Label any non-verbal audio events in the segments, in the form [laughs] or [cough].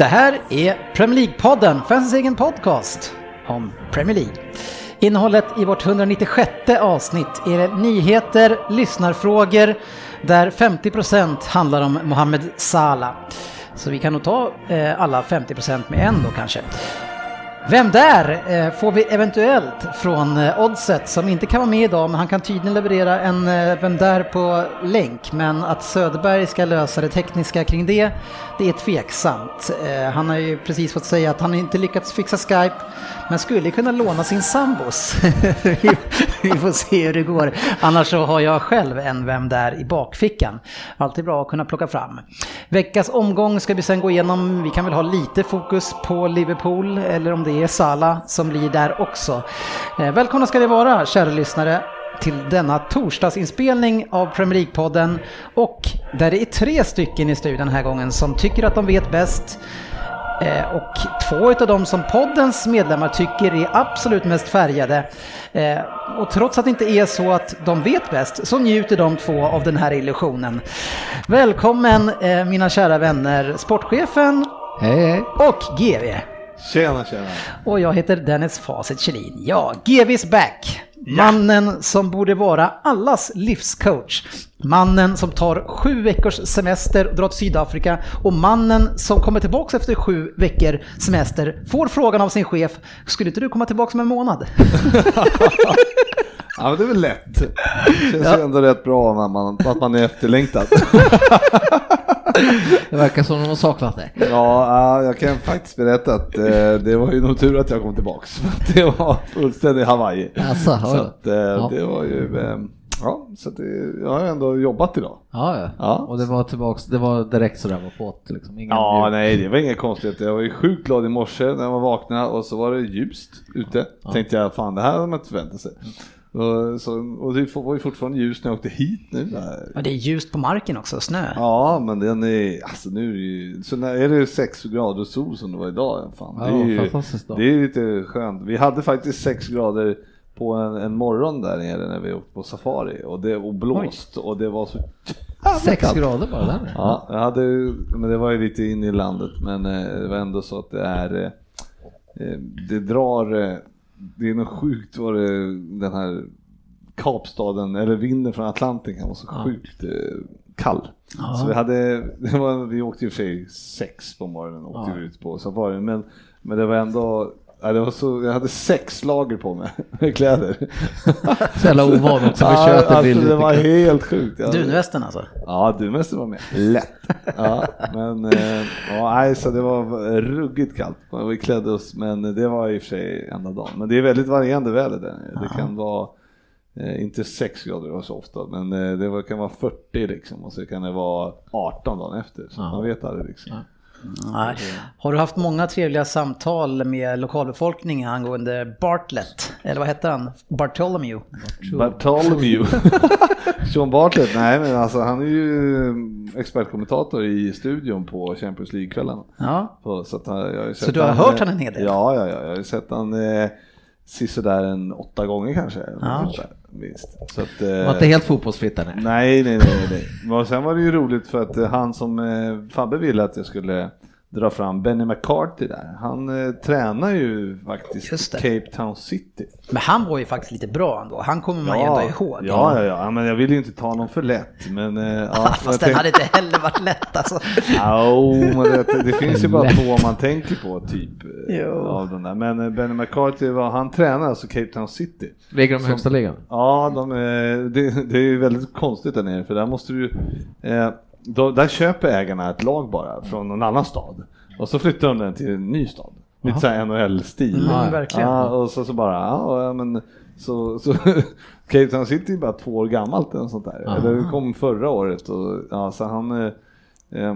Det här är Premier League-podden, fansens egen podcast om Premier League. Innehållet i vårt 196 avsnitt är nyheter, lyssnarfrågor där 50% handlar om Mohamed Salah. Så vi kan nog ta eh, alla 50% med en då kanske. Vem där eh, får vi eventuellt från eh, Oddset som inte kan vara med idag men han kan tydligen leverera en eh, Vem där på länk men att Söderberg ska lösa det tekniska kring det, det är tveksamt. Han har ju precis fått säga att han inte lyckats fixa Skype men skulle kunna låna sin sambos. [laughs] vi får se hur det går. Annars så har jag själv en Vem där i bakfickan. Alltid bra att kunna plocka fram. Veckans omgång ska vi sen gå igenom. Vi kan väl ha lite fokus på Liverpool eller om det är Sala som blir där också. Eh, välkomna ska ni vara, kära lyssnare till denna torsdagsinspelning av Premier League-podden och där det är tre stycken i studion den här gången som tycker att de vet bäst. Eh, och två av dem som poddens medlemmar tycker är absolut mest färgade. Eh, och trots att det inte är så att de vet bäst så njuter de två av den här illusionen. Välkommen mina kära vänner, sportchefen hej, hej. och GV. Tjena, tjena. Och jag heter Dennis Facit Kjellin. Ja, GV's back. Mannen som borde vara allas livscoach. Mannen som tar sju veckors semester och drar till Sydafrika. Och mannen som kommer tillbaka efter sju veckor semester får frågan av sin chef, skulle inte du komma tillbaka om en månad? [laughs] Ja, men det är väl lätt. Det känns ja. ju ändå rätt bra man, att man är efterlängtad. [laughs] Det verkar som de har saknat det. Ja, jag kan faktiskt berätta att eh, det var ju nog tur att jag kom tillbaks. Det var fullständig Hawaii. Alltså, så att, eh, ja. det var ju... Eh, ja, så det, jag har ändå jobbat idag. Ja, ja. ja. Och det var tillbaks, det var direkt sådär var fått liksom? Ingen ja, ljud. nej det var inget konstigt. Jag var ju sjukt glad i morse när jag var vakna och så var det ljust ute. Ja. Tänkte jag, fan det här hade man inte förväntat sig. Och, så, och det var ju fortfarande ljust när jag åkte hit nu. Ja, det är ljust på marken också, snö. Ja, men den är, alltså nu är det ju, så när är det 6 grader sol som det var idag, fan, ja, det, är ju, det är lite skönt. Vi hade faktiskt 6 grader på en, en, morgon där nere när vi åkte på safari och det och blåst Oj. och det var så 6 grader bara där? Ja, jag hade, men det var ju lite in i landet men eh, det var ändå så att det är, eh, eh, det drar det är nog sjukt vad det, den här Kapstaden, eller vinden från Atlanten kan vara så ja. sjukt eh, kall. Ja. Så vi hade, [laughs] var, vi åkte i och för sig sex på morgonen åkte ja. ut på safari, men, men det var ändå Ja, det var så, jag hade sex lager på mig [laughs] med kläder. Så jävla ovanligt som vi ja, alltså, Det var helt sjukt. Dunvästen alltså? Ja, dunvästen var med. Lätt. Ja, men eh, ja, nej, så det var ruggigt kallt. Vi klädde oss, men det var i och för sig enda dagen. Men det är väldigt varierande väder där Det kan vara Eh, inte 6 grader så ofta, men eh, det kan vara 40 liksom och så kan det vara 18 dagen efter. Så ja. man vet aldrig liksom. Nej. Har du haft många trevliga samtal med lokalbefolkningen angående Bartlett? Eller vad hette han? Bartholomew? Bartholomew. [laughs] Sean Bartlett? Nej men alltså han är ju expertkommentator i studion på Champions League-kvällarna. Ja. Så, att, så du har hört han en hel del? Ja, ja, ja, jag har sett han eh, sådär en åtta gånger kanske. Ja. Minst. Så att, var inte helt fotbollsfritt där? Nej, nej, nej. nej. Men sen var det ju roligt för att han som eh, Fabbe ville att jag skulle dra fram Benny McCarthy där. Han eh, tränar ju faktiskt Cape Town City. Men han var ju faktiskt lite bra ändå. Han kommer man ja, ju ändå ihåg. Ja, ja, ja, men jag vill ju inte ta någon för lätt. Men, eh, ja, [laughs] Fast den hade inte heller varit lätt alltså. [laughs] Ja, men det, det finns ju bara två man tänker på typ. Eh, jo. Av den där. Men eh, Benny McCarthy, var, han tränar alltså Cape Town City. Ligger de i högsta ligan? Ja, de, det, det är ju väldigt konstigt där nere för där måste du eh, då, där köper ägarna ett lag bara från någon annan stad och så flyttar de den till en ny stad. Lite såhär NHL-stil. Mm, verkligen. Ja, och så, så bara, ja, men så, så Cape City är bara två år gammalt eller sånt där. Aha. Eller det kom förra året och ja, så han eh,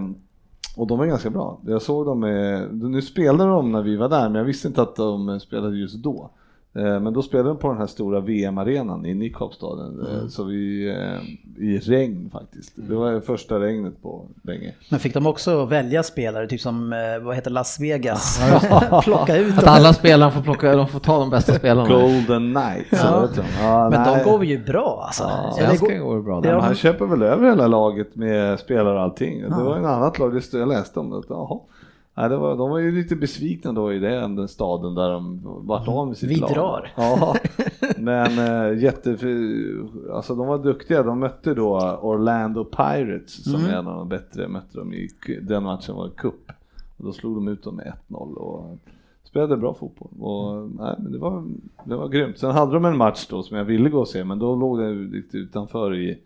och de är ganska bra. Jag såg dem, med, nu spelade de när vi var där, men jag visste inte att de spelade just då. Eh, Men då spelade de på den här stora VM-arenan i Kapstaden, eh, så vi, eh, i regn faktiskt. Det var första regnet på länge. Men fick de också välja spelare, typ som vad heter Las Vegas? [laughs] Plocka ut Att dem. alla spelarna får plocka, de får ta de bästa spelarna. Golden Knights, Ja. så vet jag. Ja, Men nej. de går ju bra alltså. Ja, Eller Svenska går- går det bra Ja, där. Han köper väl över hela laget med spelare och allting. Det var en annat lag, det jag läste om det. att, Jaha. Nej, det var, de var ju lite besvikna då i den, den staden där de vart av med sitt Vi lag. drar. Ja, [laughs] men äh, jätte, alltså de var duktiga. De mötte då Orlando Pirates som Mm. är en av de bättre. Mötte dem i den matchen var cup. Och då slog de ut dem med 1-0 och spelade bra fotboll. Och, nej, men det, var, det var grymt. Sen hade de en match då som jag ville gå och se, men då låg det lite utanför i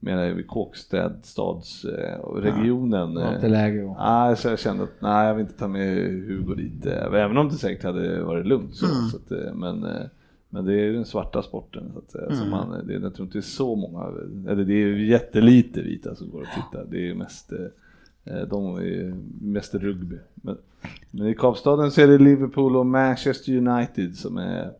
menar Kåkstedstadsregionen. Det var inte läge att- Nej, så jag kände att nej, jag vill inte ta med Hugo dit. eh, Även om det säkert hade varit lugnt. Så, Mm. så att, eh, men, eh, men det är ju den svarta sporten. Så att säga. Mm. Så man, det, jag tror inte det är så många, eller det är jättelite vita som går och tittar. Det är mest, eh, de är ju mest rugby. Men, men i Kapstaden så är det Liverpool och Manchester United som är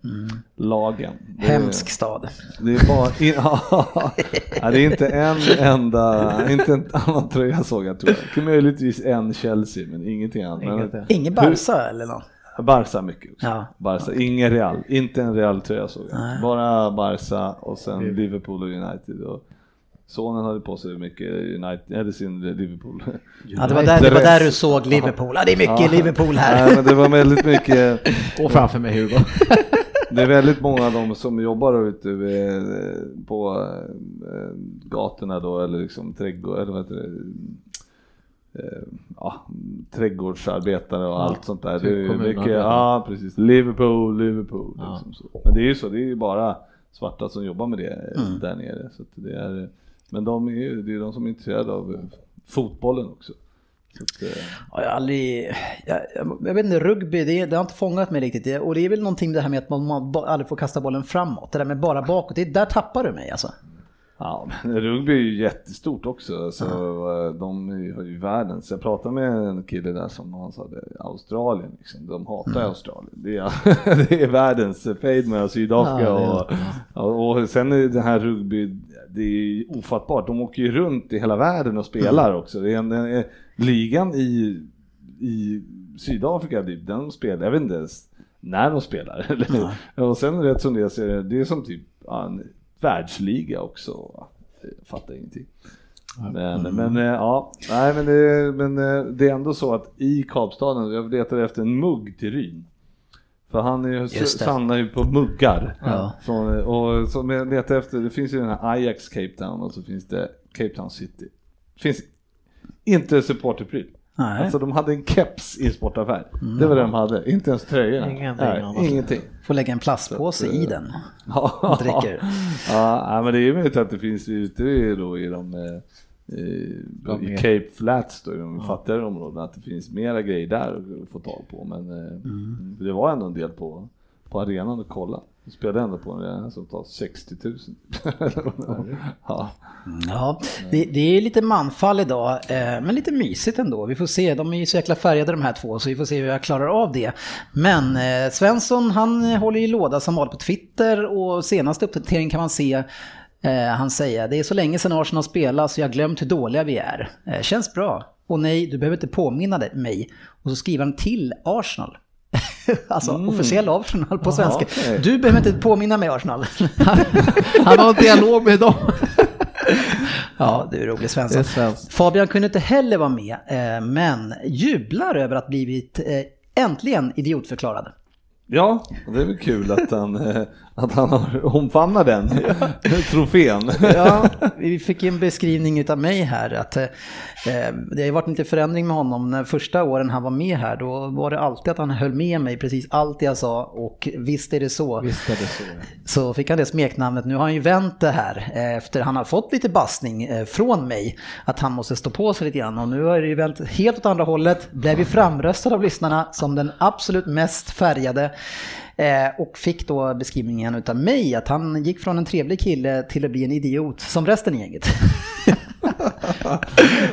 lagen. Det är- Mm. Hemsk stad. det är bara, [laughs] ja, det är inte en enda, inte en annan tröja såg jag tror jag. Möjligtvis en Chelsea men ingenting annat. Inget. Ingen Barca eller något? Barca mycket också. Ja. Barca, ingen Real, inte en Real tröja såg jag. Nej. Bara Barca och sen Liverpool och United. Och sonen hade på sig mycket United, eller sin Liverpool. Ja, det var där, det var där du såg Liverpool. Ja, det är mycket Liverpool här. Nej, men det var väldigt mycket Gå framför mig Hugo. [laughs] Det är väldigt många av dem som jobbar ute eh, på eh, gatorna då, eller liksom trädgård, eller vad heter det? Eh, Ja, trädgårdsarbetare och allt sånt där. typ Det är mycket, ja precis, Liverpool, Liverpool. Ja. Liksom så. Men det är ju så, det är ju bara svarta som jobbar med det Mm. där nere. Så att det är, men de är ju, det är de som är intresserade av eh, fotbollen också. Så att, eh, Ja, jag, aldrig, jag, jag, vet inte, rugby det, det har inte fångat mig riktigt. Det- Och det är väl någonting det här med att man, man aldrig får kasta bollen framåt. Det där med bara bakåt, det, där tappar du mig alltså. Ja, men rugby är ju jättestort också. Så eh, De är ju- har ju världens. Jag pratade med en kille där som han sa Australien, liksom, de hatar Australien. Det är, [laughs] det är världens fade med Sydafrika Ja, och, och, och sen är det här rugby, det är ofattbart. De åker ju runt i hela världen och spelar också. Det är en, en, ligan i, i Sydafrika, den spelar, jag vet inte ens när de spelar. [laughs] Eller, och sen rätt som det så är det, det är som typ ja, en världsliga också. Jag fattar ingenting. Men, men eh, ja, nej men det, men eh, det är ändå så att i Kapstaden, jag letade efter en mugg till Ryn. För han är ju, samlar ju på muggar. Ja. Från, och som jag letar efter, det finns ju den här Ajax Cape Town och så finns det Cape Town City. Det finns inte supporterpryl. Nej. Alltså de hade en keps i en sportaffär. Det var det de hade, inte ens tröjorna. Ingenting Nej, ingenting. Får lägga en plastpåse i den. [laughs] Ja, dricker. ja, men det är möjligt att det finns ute i, då, i de eh, i, Ja, i mer. Cape Flats då, i de fattigare områdena, att det finns mera grejer där att få tag på. Men eh, det var ändå en del på, på arenan att kolla. Vi spelade ändå på en arena som tar 60 000. [laughs] ja. Ja, det, det är lite manfall idag, eh, men lite mysigt ändå. Vi får se, de är ju så jäkla färgade de här två, så vi får se hur jag klarar av det. Men eh, Svensson, han eh, håller ju låda som vanligt på Twitter och senaste uppdateringen kan man se eh, han säger det är så länge sedan Arsenal spelade så jag har glömt hur dåliga vi är. Eh, känns bra. Och nej, du behöver inte påminna mig. Och så skriver han till Arsenal. [laughs] alltså officiell Arsenal på svenska. okej. Du behöver inte påminna mig Arsenal. [laughs] Han har en dialog med dem. [laughs] ja, du är rolig Svensson. är. Fabian kunde inte heller vara med, eh, men jublar över att blivit äntligen idiotförklarad. ja, det är väl kul att han, att han har omfamnat den [laughs] trofén. Ja, vi fick en beskrivning utav mig här att eh, det har ju varit lite förändring med honom. När första åren han var med här då var det alltid att han höll med mig precis allt jag sa och visst är det så. Visst är det så. Så fick han det smeknamnet. Nu har han ju vänt det här eh, efter han har fått lite bastning eh, från mig. Att han måste stå på sig lite grann. Och nu har det ju vänt helt åt andra hållet. Blev vi framröstad av lyssnarna som den absolut mest färgade. Eh, och fick då beskrivningen utav mig att han gick från en trevlig kille till att bli en idiot som resten i gänget. [laughs]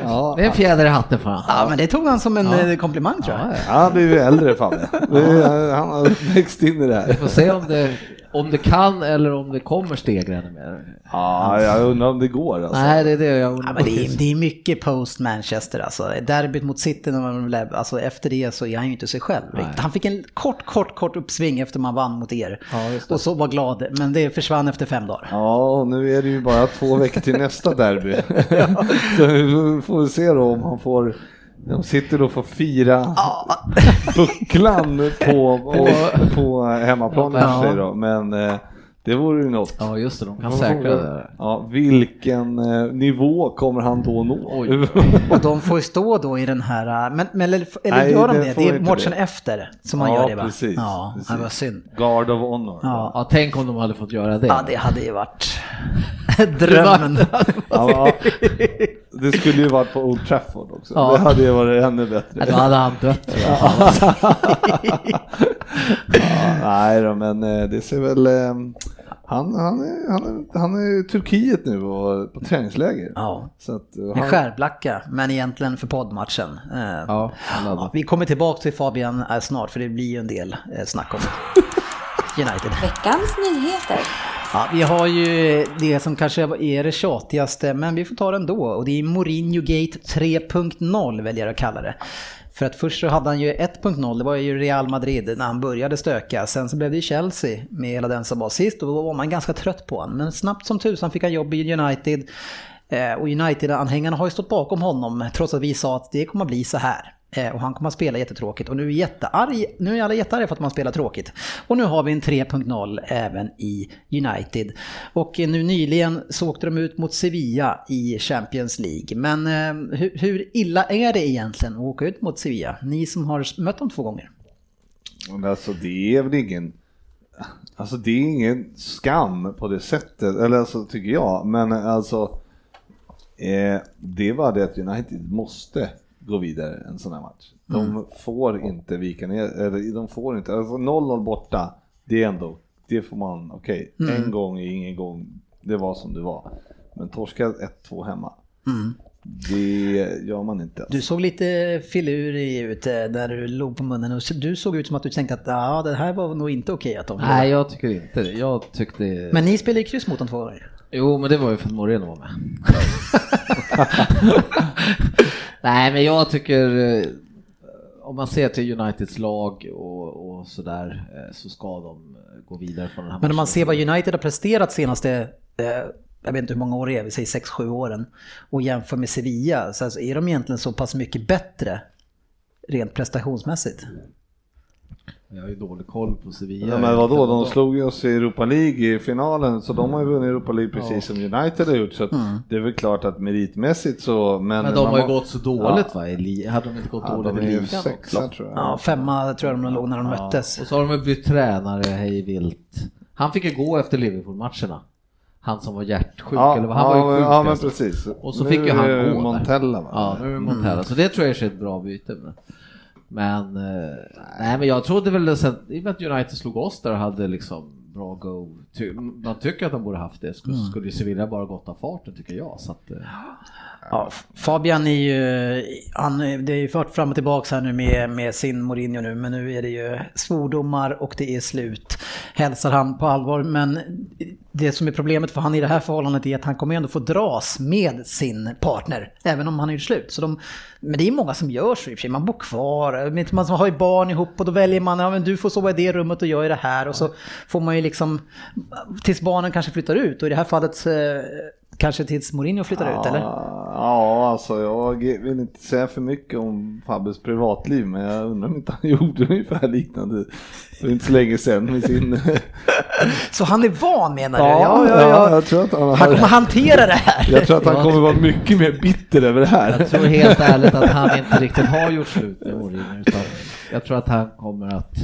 Ja, det är en fjäder i hatten för honom. Ja, men det tog han som en eh, komplimang tror jag. Han har blivit äldre Fabbe. Det- Han har växt in i det här. Vi får se om det, om det kan eller om det kommer stegra ännu mer. Ja, jag undrar om det går alltså. Nej, det är det jag undrar. Ja, men det, är, det är mycket post Manchester alltså. Derbyt mot City, när man blev- alltså efter det så är han ju inte sig själv. riktigt. Han fick en kort, kort, kort uppsving efter man vann mot er. Ja, just det. och så var glad, men det försvann efter fem dagar. Ja, nu är det ju bara två veckor till nästa derby. [laughs] [laughs] Så vi får vi se då om han får de sitter då och får fira bucklan på, på, [laughs] på hemmaplan för sig då, men eh, det vore ju något. Ja, just det. De kan säkra det. där. Ja, vilken eh, nivå kommer han då nå? [laughs] Och de får ju stå då i den här, men, men eller, eller Nej, gör de det det? är inte matchen det. efter som man Ja, gör det va? precis, Ja, precis. det var synd. Guard of honor. Ja. Ja, tänk om de hade fått göra det. Ja, det hade ju varit [laughs] drömmen. Ja, det skulle ju varit på Old Trafford också. Ja. Det hade ju varit ännu bättre. Då hade han dött tror jag. [laughs] Ja, nej då, men eh, det ser väl... Han, han, är, han, är, han är i Turkiet nu och på träningsläger. Ja. Så att, eh, En han, skärblacka, men egentligen för poddmatchen. Eh, Ja, vi kommer tillbaka till Fabian eh, snart för det blir ju en del snack om [laughs] United. Veckans nyheter. Ja, vi har ju det som kanske är det tjatigaste, men vi får ta det ändå. Och det är Mourinho Gate 3.0 väljer jag att kalla det. För att först så hade han ju 1.0, det var ju Real Madrid när han började stöka. Sen så blev det ju Chelsea med hela den som var sist och då var man ganska trött på honom. Men snabbt som tusan fick han jobb i United. Eh, och United-anhängarna har ju stått bakom honom trots att vi sa att det kommer att bli så här. Eh, och han kommer att spela jättetråkigt och nu är, jättearg, nu är alla jättearga för att man spelar tråkigt. Och nu har vi en 3.0 även i United. Och eh, nu nyligen så åkte de ut mot Sevilla i Champions League. Men eh, hur, hur illa är det egentligen att åka ut mot Sevilla? Ni som har mött dem två gånger. Men Alltså det är väl ingen... Alltså det är ingen skam på det sättet, eller alltså tycker jag. Men alltså... Eh, det var det att United måste gå vidare en sån här match. De får inte vika ner, eller de får inte, alltså 0-0 borta, det är ändå, det får man, okej, en gång är ingen gång, det var som det var. Men torska 1-2 hemma, det gör man inte. Alltså. Du såg lite filurig ut när du låg på munnen och du såg ut som att du tänkte att ja, det här var nog inte okej att de Nej, jag tycker inte det. Jag tyckte... Men ni spelade ju kryss mot dem två gånger. Jo, men det var ju för att Moreno var med. [laughs] [laughs] [laughs] Nej, men jag tycker eh, om man ser till Uniteds lag och, och sådär så ska de eh, gå vidare från den här Men om man matchen. ser vad United har presterat senaste, eh, jag vet inte hur många år det är, vi säger 6-7 åren, och jämför med Sevilla, så alltså är de egentligen så pass mycket bättre rent prestationsmässigt? Jag har ju dålig koll på Sevilla. Ja, men vadå, de slog ju oss i Europa League i finalen, så de har ju vunnit Europa League precis som United har gjort. Så att det är väl klart att meritmässigt så... Men, Men de har ju gått så dåligt va? i Hade de inte gått Ja, dåligt i ligan sexa också? tror jag. Ja, femma tror jag de låg när de Ja, möttes. Och så har de bytt tränare hej vilt. Han fick ju gå efter Liverpool-matcherna. Han som var hjärtsjuk Ja, eller vad, han var ja, ju sjuk. ja men precis. Och så Nu fick ju han gå där. Montella va? Ja, nu är det Montella. Så det tror jag är ett bra byte. Men, men, eh, nej, men jag trodde väl sen, i och med att United slog oss där och hade liksom bra go. Ty, man tycker att de borde haft det. Skulle, skulle ju Sevilla bara gått av farten tycker jag. Så att, eh, Ja, Fabian är ju, han, det är ju fört fram och tillbaka här nu med, med sin Mourinho nu, men nu är det ju svordomar och det är slut. Hälsar han på allvar, men det som är problemet för han i det här förhållandet är att han kommer ändå få dras med sin partner, även om han är slut. Så de, men det är många som gör så i och för sig, man bor kvar, man har ju barn ihop och då väljer man, ja men du får sova i det rummet och jag i det här och så får man ju liksom, tills barnen kanske flyttar ut och i det här fallet eh, kanske tills Mourinho flyttar ut eller? Ja, alltså jag vill inte säga för mycket om Fabbes privatliv, men jag undrar om inte han [laughs] gjorde ungefär liknande för inte så länge sedan med sin... [laughs] Så han är van menar du? Ja, ja, jag tror att han Han kommer hantera det här. Jag tror att han kommer vara mycket mer bitter över det här. Jag tror helt [laughs] ärligt att han inte riktigt har gjort slut med Mourinho. Utan jag tror att han kommer att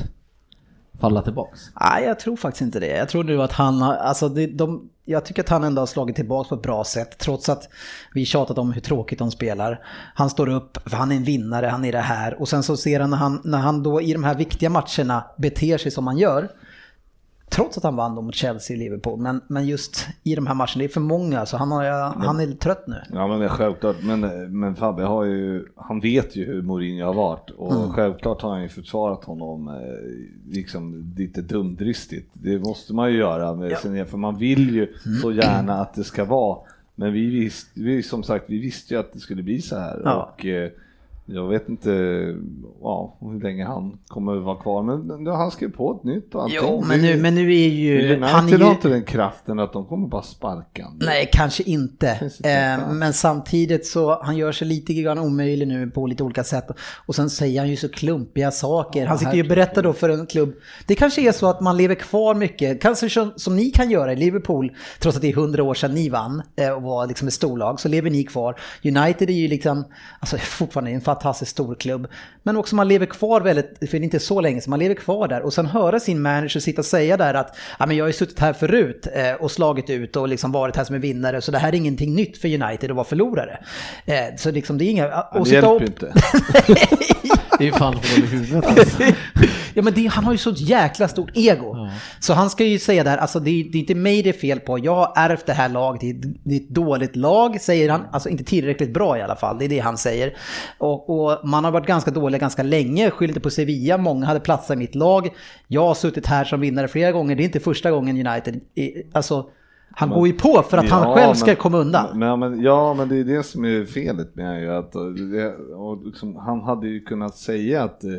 falla tillbaks. Nej, jag tror faktiskt inte det. Jag tror nu att han har, alltså det, de, jag tycker att han ändå har slagit tillbaka på ett bra sätt. Trots att vi tjatat om hur tråkigt de spelar. Han står upp, för han är en vinnare, han är det här. Och sen så ser han när han, när han då i de här viktiga matcherna beter sig som han gör. Trots att han vann mot Chelsea och Liverpool. Men, men just i de här matcherna, det är för många så han, har, han är trött nu. Ja men självklart, men, men Fabbe har ju, han vet ju hur Mourinho har varit och Mm. självklart har han ju försvarat honom eh, liksom lite dumdristigt. Det måste man ju göra med Ja. för man vill ju så gärna att det ska vara. Men vi visste, vi, som sagt, vi visste ju att det skulle bli så här Ja. och eh, jag vet inte ja, hur länge han kommer att vara kvar, men han skrev på ett nytt och allting. Jo, men nu, men nu är ju... United Han är har ju inte den kraften att de kommer bara sparka. Nej, kanske inte. Det Eh, inte. men samtidigt så, han gör sig lite grann omöjlig nu på lite olika sätt. Och sen säger han ju så klumpiga saker. han sitter ju och berättar då för en klubb. Det kanske är så att man lever kvar mycket, kanske som, som ni kan göra i Liverpool, trots att det är hundra år sedan ni vann eh, och var liksom ett storlag, så lever ni kvar. United är ju liksom, alltså fortfarande en fantastiskt stor klubb. Men också man lever kvar väldigt, för det är inte så länge så man lever kvar där. Och sen höra sin manager sitta och säga där att, ja men jag har ju suttit här förut eh, och slagit ut och liksom varit här som en vinnare, så det här är ingenting nytt för United att vara förlorare. Eh, så liksom det är inga... Och det hjälper ju inte. [laughs] Det är ju fan hål i huvudet alltså. [laughs] ja men det, han har ju så jäkla stort ego. Så han ska ju säga där, alltså det är, det är inte mig det är fel på, jag har ärvt det här laget, det är, det är ett dåligt lag säger han, alltså inte tillräckligt bra i alla fall, det är det han säger. Och, och man har varit ganska dåliga ganska länge, skyll inte på Sevilla, många hade platsat i mitt lag. Jag har suttit här som vinnare flera gånger, det är inte första gången United, alltså han går ju på för att han Ja, själv ska men- komma undan. Men, men, ja, men det är det som är felet med ju att det, och liksom, han hade ju kunnat säga att eh,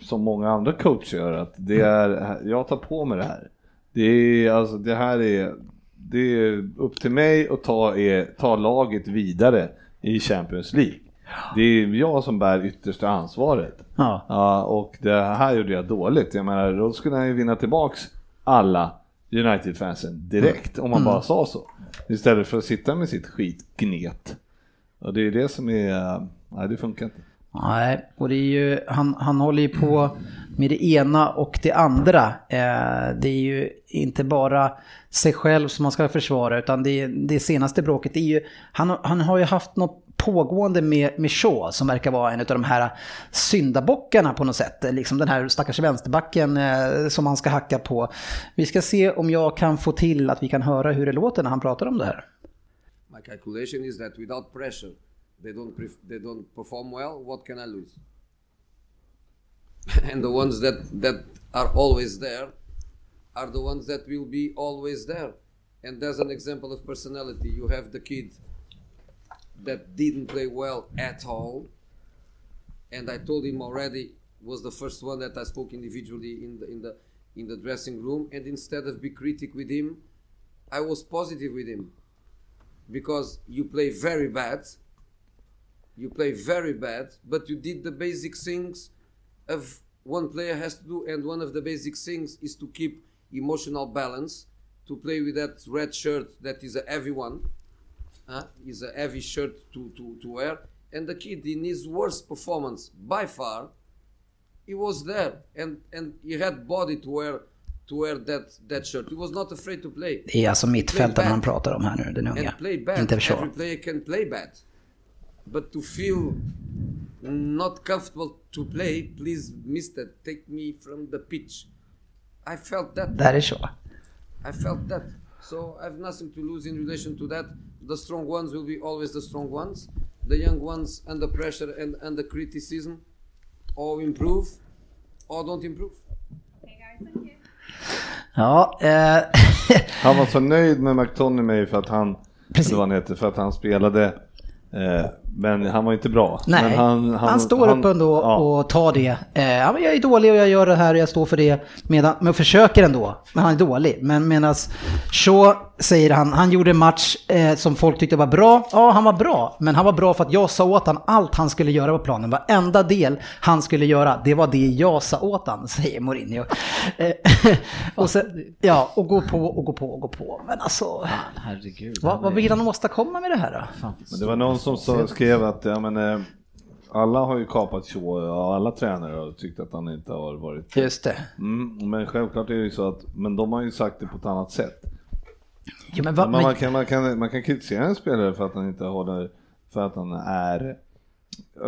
som många andra coacher gör att det är, jag tar på mig det här. Det är alltså det här är, det är upp till mig att ta, er, ta laget vidare i Champions League. Det är jag som bär yttersta ansvaret. Ja. Ja, och det här gjorde jag dåligt. Jag menar, då skulle han ju vinna tillbaks alla United-fansen direkt om man bara sa så. Istället för att sitta med sitt skitgnet. Och det är det som är, nej det funkar inte. Nej, och det är ju, han, han håller ju på med det ena och det andra. Eh, det är ju inte bara sig själv som man ska försvara utan det, det senaste bråket är ju, han, han har ju haft något pågående med, med Shaw som verkar vara en av de här syndabockarna på något sätt. Liksom den här stackars vänsterbacken eh, som han ska hacka på. Vi ska se om jag kan få till att vi kan höra hur det låter när han pratar om det här. My calculation is that without pressure, they don't they don't perform well. What can I lose? [laughs] and the ones that that are always there are the ones that will be always there. And there's an example of personality. You have the kid that didn't play well at all, and I told him already was the first one that I spoke individually in the in the in the dressing room. And instead of be critic with him, I was positive with him because you play very bad. You play very bad, but you did the basic things of one player has to do, and one of the basic things is to keep emotional balance, to play with that red shirt that is a heavy one, uh, is a heavy shirt to, to, to wear, and the kid in his worst performance by far, he was there, and and he had body to wear to wear that that shirt. He was not afraid to play. Det är alltså mittfältaren han pratar om här nu, den unga. and play bad. Inte Shaw. Every player can play bad, but to feel not comfortable to play, please, Mister, take me from the pitch. I felt that. Där är Shaw. I felt that. So I have nothing to lose in relation to that. The strong ones will be always the strong ones. The young ones under pressure and under criticism, or improve, or don't improve. Ja, eh, [laughs] Han var så nöjd med McTominay för att han, Precis. eller vad han heter, för att han spelade. Eh, men han var inte bra. nej, men han, han, står upp ändå ja. och tar det. Eh, ja, men jag är dålig och jag gör det här och jag står för det. Medan, men försöker ändå, men han är dålig. Men medan Shaw säger han, han gjorde en match eh, som folk tyckte var bra. Ja, han var bra, men han var bra för att jag sa åt han allt han skulle göra på planen. Varenda del han skulle göra, det var det jag sa åt han, [laughs] säger Mourinho. Eh, [laughs] och, sen, ja, och gå på och gå på och gå på. Men alltså, Herregud. vad, vad vill han åstadkomma med det här då? Men det var någon som så, skrev att ja, men, eh, alla har ju kapat Shaw, och alla tränare har tyckt att han inte har varit... Just det. Mm, men självklart är det ju så att, men de har ju sagt det på ett annat sätt. Ja, men, va, Men men, man, kan, man, kan, man kan kritisera en spelare för att han inte håller, för att han är,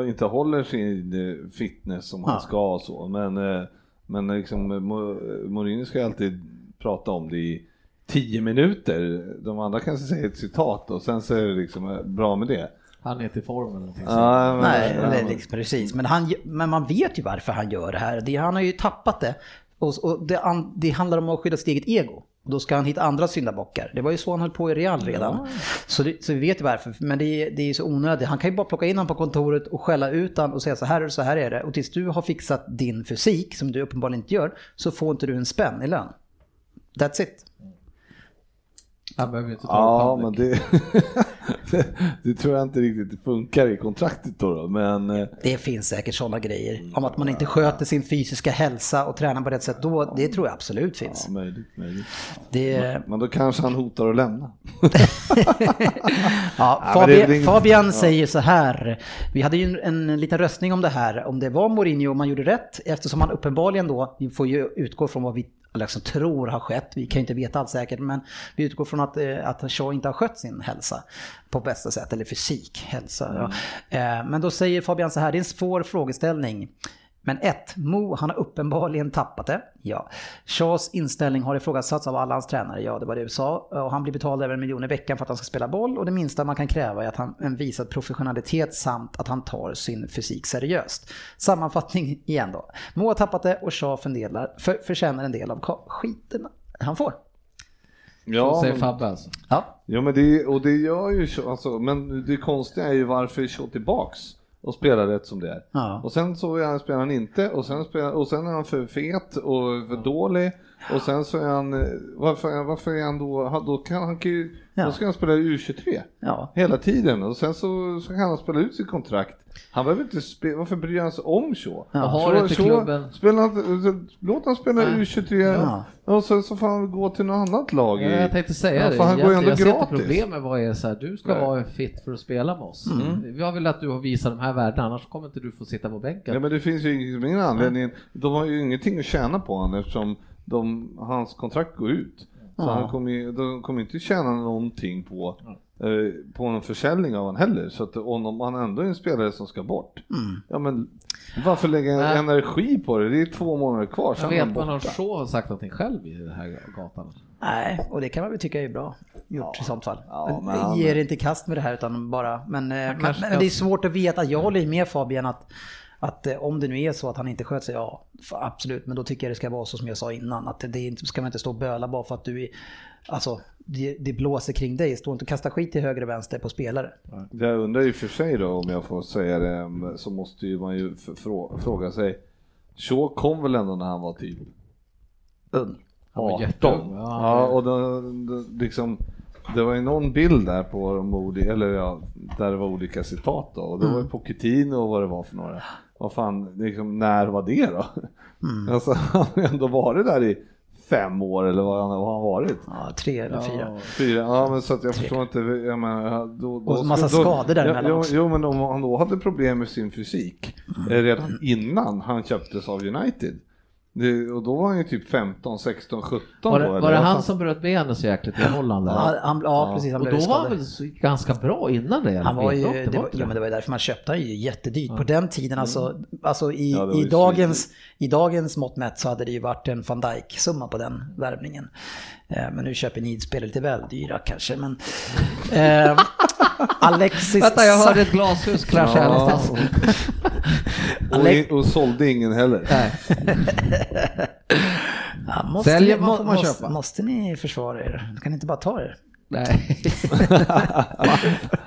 inte håller sin eh, fitness som han Ja. ska och så, men, eh, men liksom, Mo- Mourinho ska alltid prata om det i tio minuter. De andra kanske säger ett citat och sen så är det liksom bra med det. Han är till form eller någonting. Ja, men- Nej, ja, men- liksom, precis. Men, han, men man vet ju varför han gör det här. Det, han har ju tappat det. Och, och det, an- det handlar om att skydda sitt eget ego. Då ska han hitta andra syndabockar. Det var ju så han höll på i Real redan. Så, det, så vi vet ju varför. Men det, är- det är ju så onödigt. Han kan ju bara plocka in honom på kontoret och skälla ut honom och säga så här är det, så här är det. Och tills du har fixat din fysik, som du uppenbarligen inte gör, så får inte du en spänn i lön. That's it. Han behöver inte ta Ja, det men det, det, [laughs] det tror jag inte riktigt funkar i kontraktet då. då. Men eh, Det finns säkert sådana grejer. Om att man inte sköter sin fysiska hälsa och tränar på rätt sätt. Då, det tror jag absolut finns. ja, möjligt, möjligt. Det, Men då kanske han hotar att lämna. [laughs] Ja, men Fabian, Fabian säger så här. Vi hade ju en, en liten röstning om det här. Om det var Mourinho och man gjorde rätt. Eftersom han uppenbarligen då, vi får ju utgå från vad vi liksom tror har skett. Vi kan ju inte veta allt säkert. Men vi utgår från att, eh, att Shaw inte har skött sin hälsa på bästa sätt. Eller fysik, hälsa. Ja. Eh, Men då säger Fabian så här. Det är en svår frågeställning. Men ett, Mo han har uppenbarligen tappat det. Ja. Shaws inställning har ifrågasatts av alla hans tränare. Ja, det var det du sa. Och han blir betald över en miljon i veckan för att han ska spela boll. Och det minsta man kan kräva är att han en visad professionalitet samt att han tar sin fysik seriöst. Sammanfattning igen då. Mo har tappat det och Shaw förtjänar en del av skiten han får. Så Ja, säger Fabbe alltså. Ja, ja men det, och det gör ju så, alltså, men det konstiga är ju varför Shaw tillbaks och spelar rätt som det är. Ja. Och sen så spelar han inte och sen, spelar, och sen är han för fet och för dålig och sen så är han, eh, varför, varför är han då, då kan han ju, Ja. då ska han spela U23 ja. hela tiden och sen så, så kan han spela ut sitt kontrakt. Han behöver inte spela, varför bryr han sig om så? Ja. Har inte klubben... Spela, låt han spela U23 Ja. och sen så får han gå till något annat lag. Ja, jag tänkte säga Ja, det. för han går ändå jag ser inte problemet vad är så här, du ska Nej. vara fit för att spela med oss. Vi har velat att du har visat de här värdena, annars kommer inte du få sitta på bänken. Ja men det finns ju ingen ingen anledning. De har ju ingenting att tjäna på honom eftersom de, hans kontrakt går ut. Så Ja. han kommer ju, de kommer inte tjäna någonting på, eh, på en försäljning av honom heller. Så att om han ändå är en spelare som ska bort. Ja men varför lägga Nej. energi på det? Det är två månader kvar, sen Jag vet man om borta. Shaw har sagt någonting själv i den här gatan. Nej, och det kan man väl tycka är bra gjort i sånt fall. ja, men Ger inte kast med det här utan bara, men, eh, men, men det är svårt att veta. Jag håller med Fabian att, att eh, om det nu är så att han inte sköter sig, ja absolut, men då tycker jag det ska vara så som jag sa innan, att det inte, ska man inte stå och böla bara för att du är, alltså det, det blåser kring dig, stå inte och kasta skit till höger och vänster på spelare. Jag undrar ju för sig då om jag får säga det så måste ju man ju fråga sig. Shaw kom väl ändå när han var typ Ung. Han var 18. jätteung, Ja, ja. och då, då, liksom, det var ju någon bild där på de olika, eller ja, där det var olika citat då. Och det var ju Pochettino och vad det var för några. Vad fan, liksom, när var det då? Alltså [laughs] han har ändå varit där i fem år eller vad han har han varit? Ja, tre eller fyra. Fyra, ja men så att jag förstår inte, jag menar, då, då, Och massa då- skador däremellan jo, också. jo men om han då hade problem med sin fysik eh, redan innan han köptes av United. Det, och då var han ju typ 15, 16, 17 Var det, då, var det han som bröt benet så jäkligt i Holland? eller? Ja, han, ja, precis. Han och då var han väl ganska bra innan det? Han var ju, det var, inte ja, men det var ju därför man köpte ju jättedyrt. På den tiden alltså, alltså i, Ja, i, dagens, i dagens mått mätt så hade det ju varit en van Dijk-summa på den värvningen. Eh, men nu köper ni spelare lite väl dyra kanske. Men, [laughs] eh, Alexis... Vänta, jag hörde ett glashus krascha Ja. någonstans. och, och sålde ingen heller. [laughs] Ja, måste, Säljer ni- man får man måste, köpa. Måste ni försvara er? Kan ni inte bara ta er? Nej. [laughs]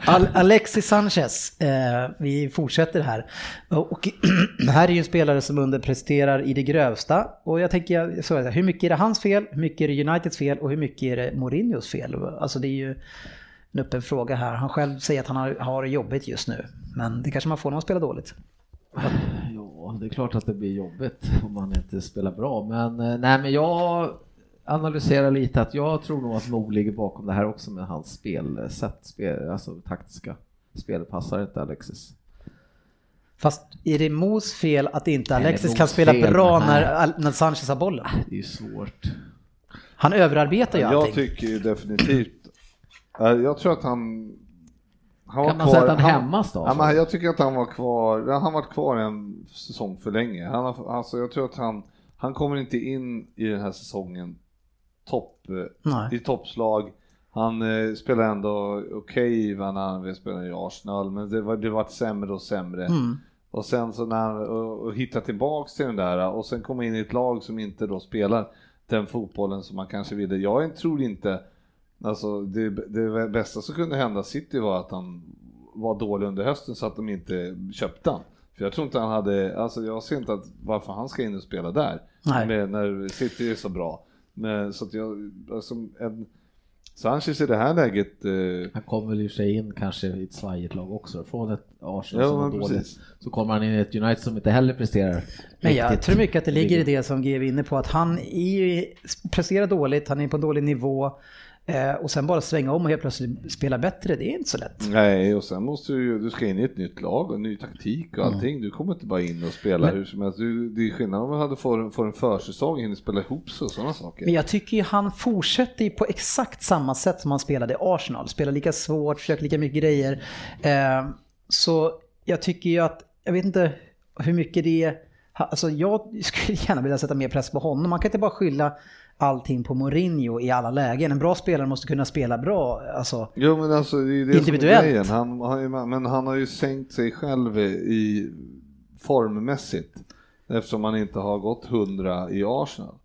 Al- Alexis Sanchez, eh, vi fortsätter här. Och [clears throat] här är ju en spelare som underpresterar i det grövsta. Och jag tänker, så, här, hur mycket är det hans fel, hur mycket är det Uniteds fel och hur mycket är det Mourinhos fel? Alltså det är ju en öppen fråga här. Han själv säger att han har, har det jobbigt just nu. Men det kanske man får när man spelar dåligt. Ja, det är klart att det blir jobbigt om man inte spelar bra, men eh, nej, men jag analyserar lite att jag tror nog att Mo ligger bakom det här också med hans spelsätt, spel, alltså taktiska spel passar inte Alexis. Fast är det Mos fel att inte Alexis kan spela fel, bra när, när Sanchez har bollen? Det är ju svårt. Han överarbetar ju Jag allting. tycker ju definitivt, jag tror att han han var Kan man säga att han hämmas då? Ja, men jag tycker att han var kvar, han har varit kvar en säsong för länge. Han har, alltså jag tror att han, han kommer inte in i den här säsongen topp, eh, Nej. i toppslag. Han eh, spelar ändå okej okay, när han spelade i Arsenal, men det var, det var sämre och sämre. Mm. Och sen så när han och, och hittar tillbaks till den där och sen komma in i ett lag som inte då spelar den fotbollen som man kanske ville. Jag tror inte, alltså det, det bästa som kunde hända City var att han var dålig under hösten så att de inte köpte han. För jag tror inte han hade, alltså jag ser inte att varför han ska in och spela där. Med, när City är så bra. Men, så att jag, alltså en, Sanchez i det här läget... Eh... Han kommer väl i sig in kanske i ett svajigt lag också. Från ett Arsenal Ja, som var dåligt precis. så kommer han in i ett United som inte heller presterar Men jag riktigt. tror mycket att det ligger i det som GV är inne på, att han är ju, presterar dåligt, han är på en dålig nivå. Eh, och sen bara svänga om och helt plötsligt spela bättre, det är inte så lätt. Nej, och sen måste du ju, du ska in i ett nytt lag och ny taktik och allting. Du kommer inte bara in och spela Men- hur som helst. Du, det är skillnad om man hade en, får en försäsong, hinner spela ihop sig och sådana saker. Men jag tycker ju han fortsätter ju på exakt samma sätt som han spelade i Arsenal. Spelar lika svårt, försöker lika mycket grejer. Eh, så jag tycker ju att, jag vet inte hur mycket det är, alltså jag skulle gärna vilja sätta mer press på honom. Man kan inte bara skylla allting på Mourinho i alla lägen. En bra spelare måste kunna spela bra. Alltså, Jo men alltså det är det Individuellt. Han, har ju- men han har ju sänkt sig själv i formmässigt. Eftersom han inte har gått 100 i Arsenal.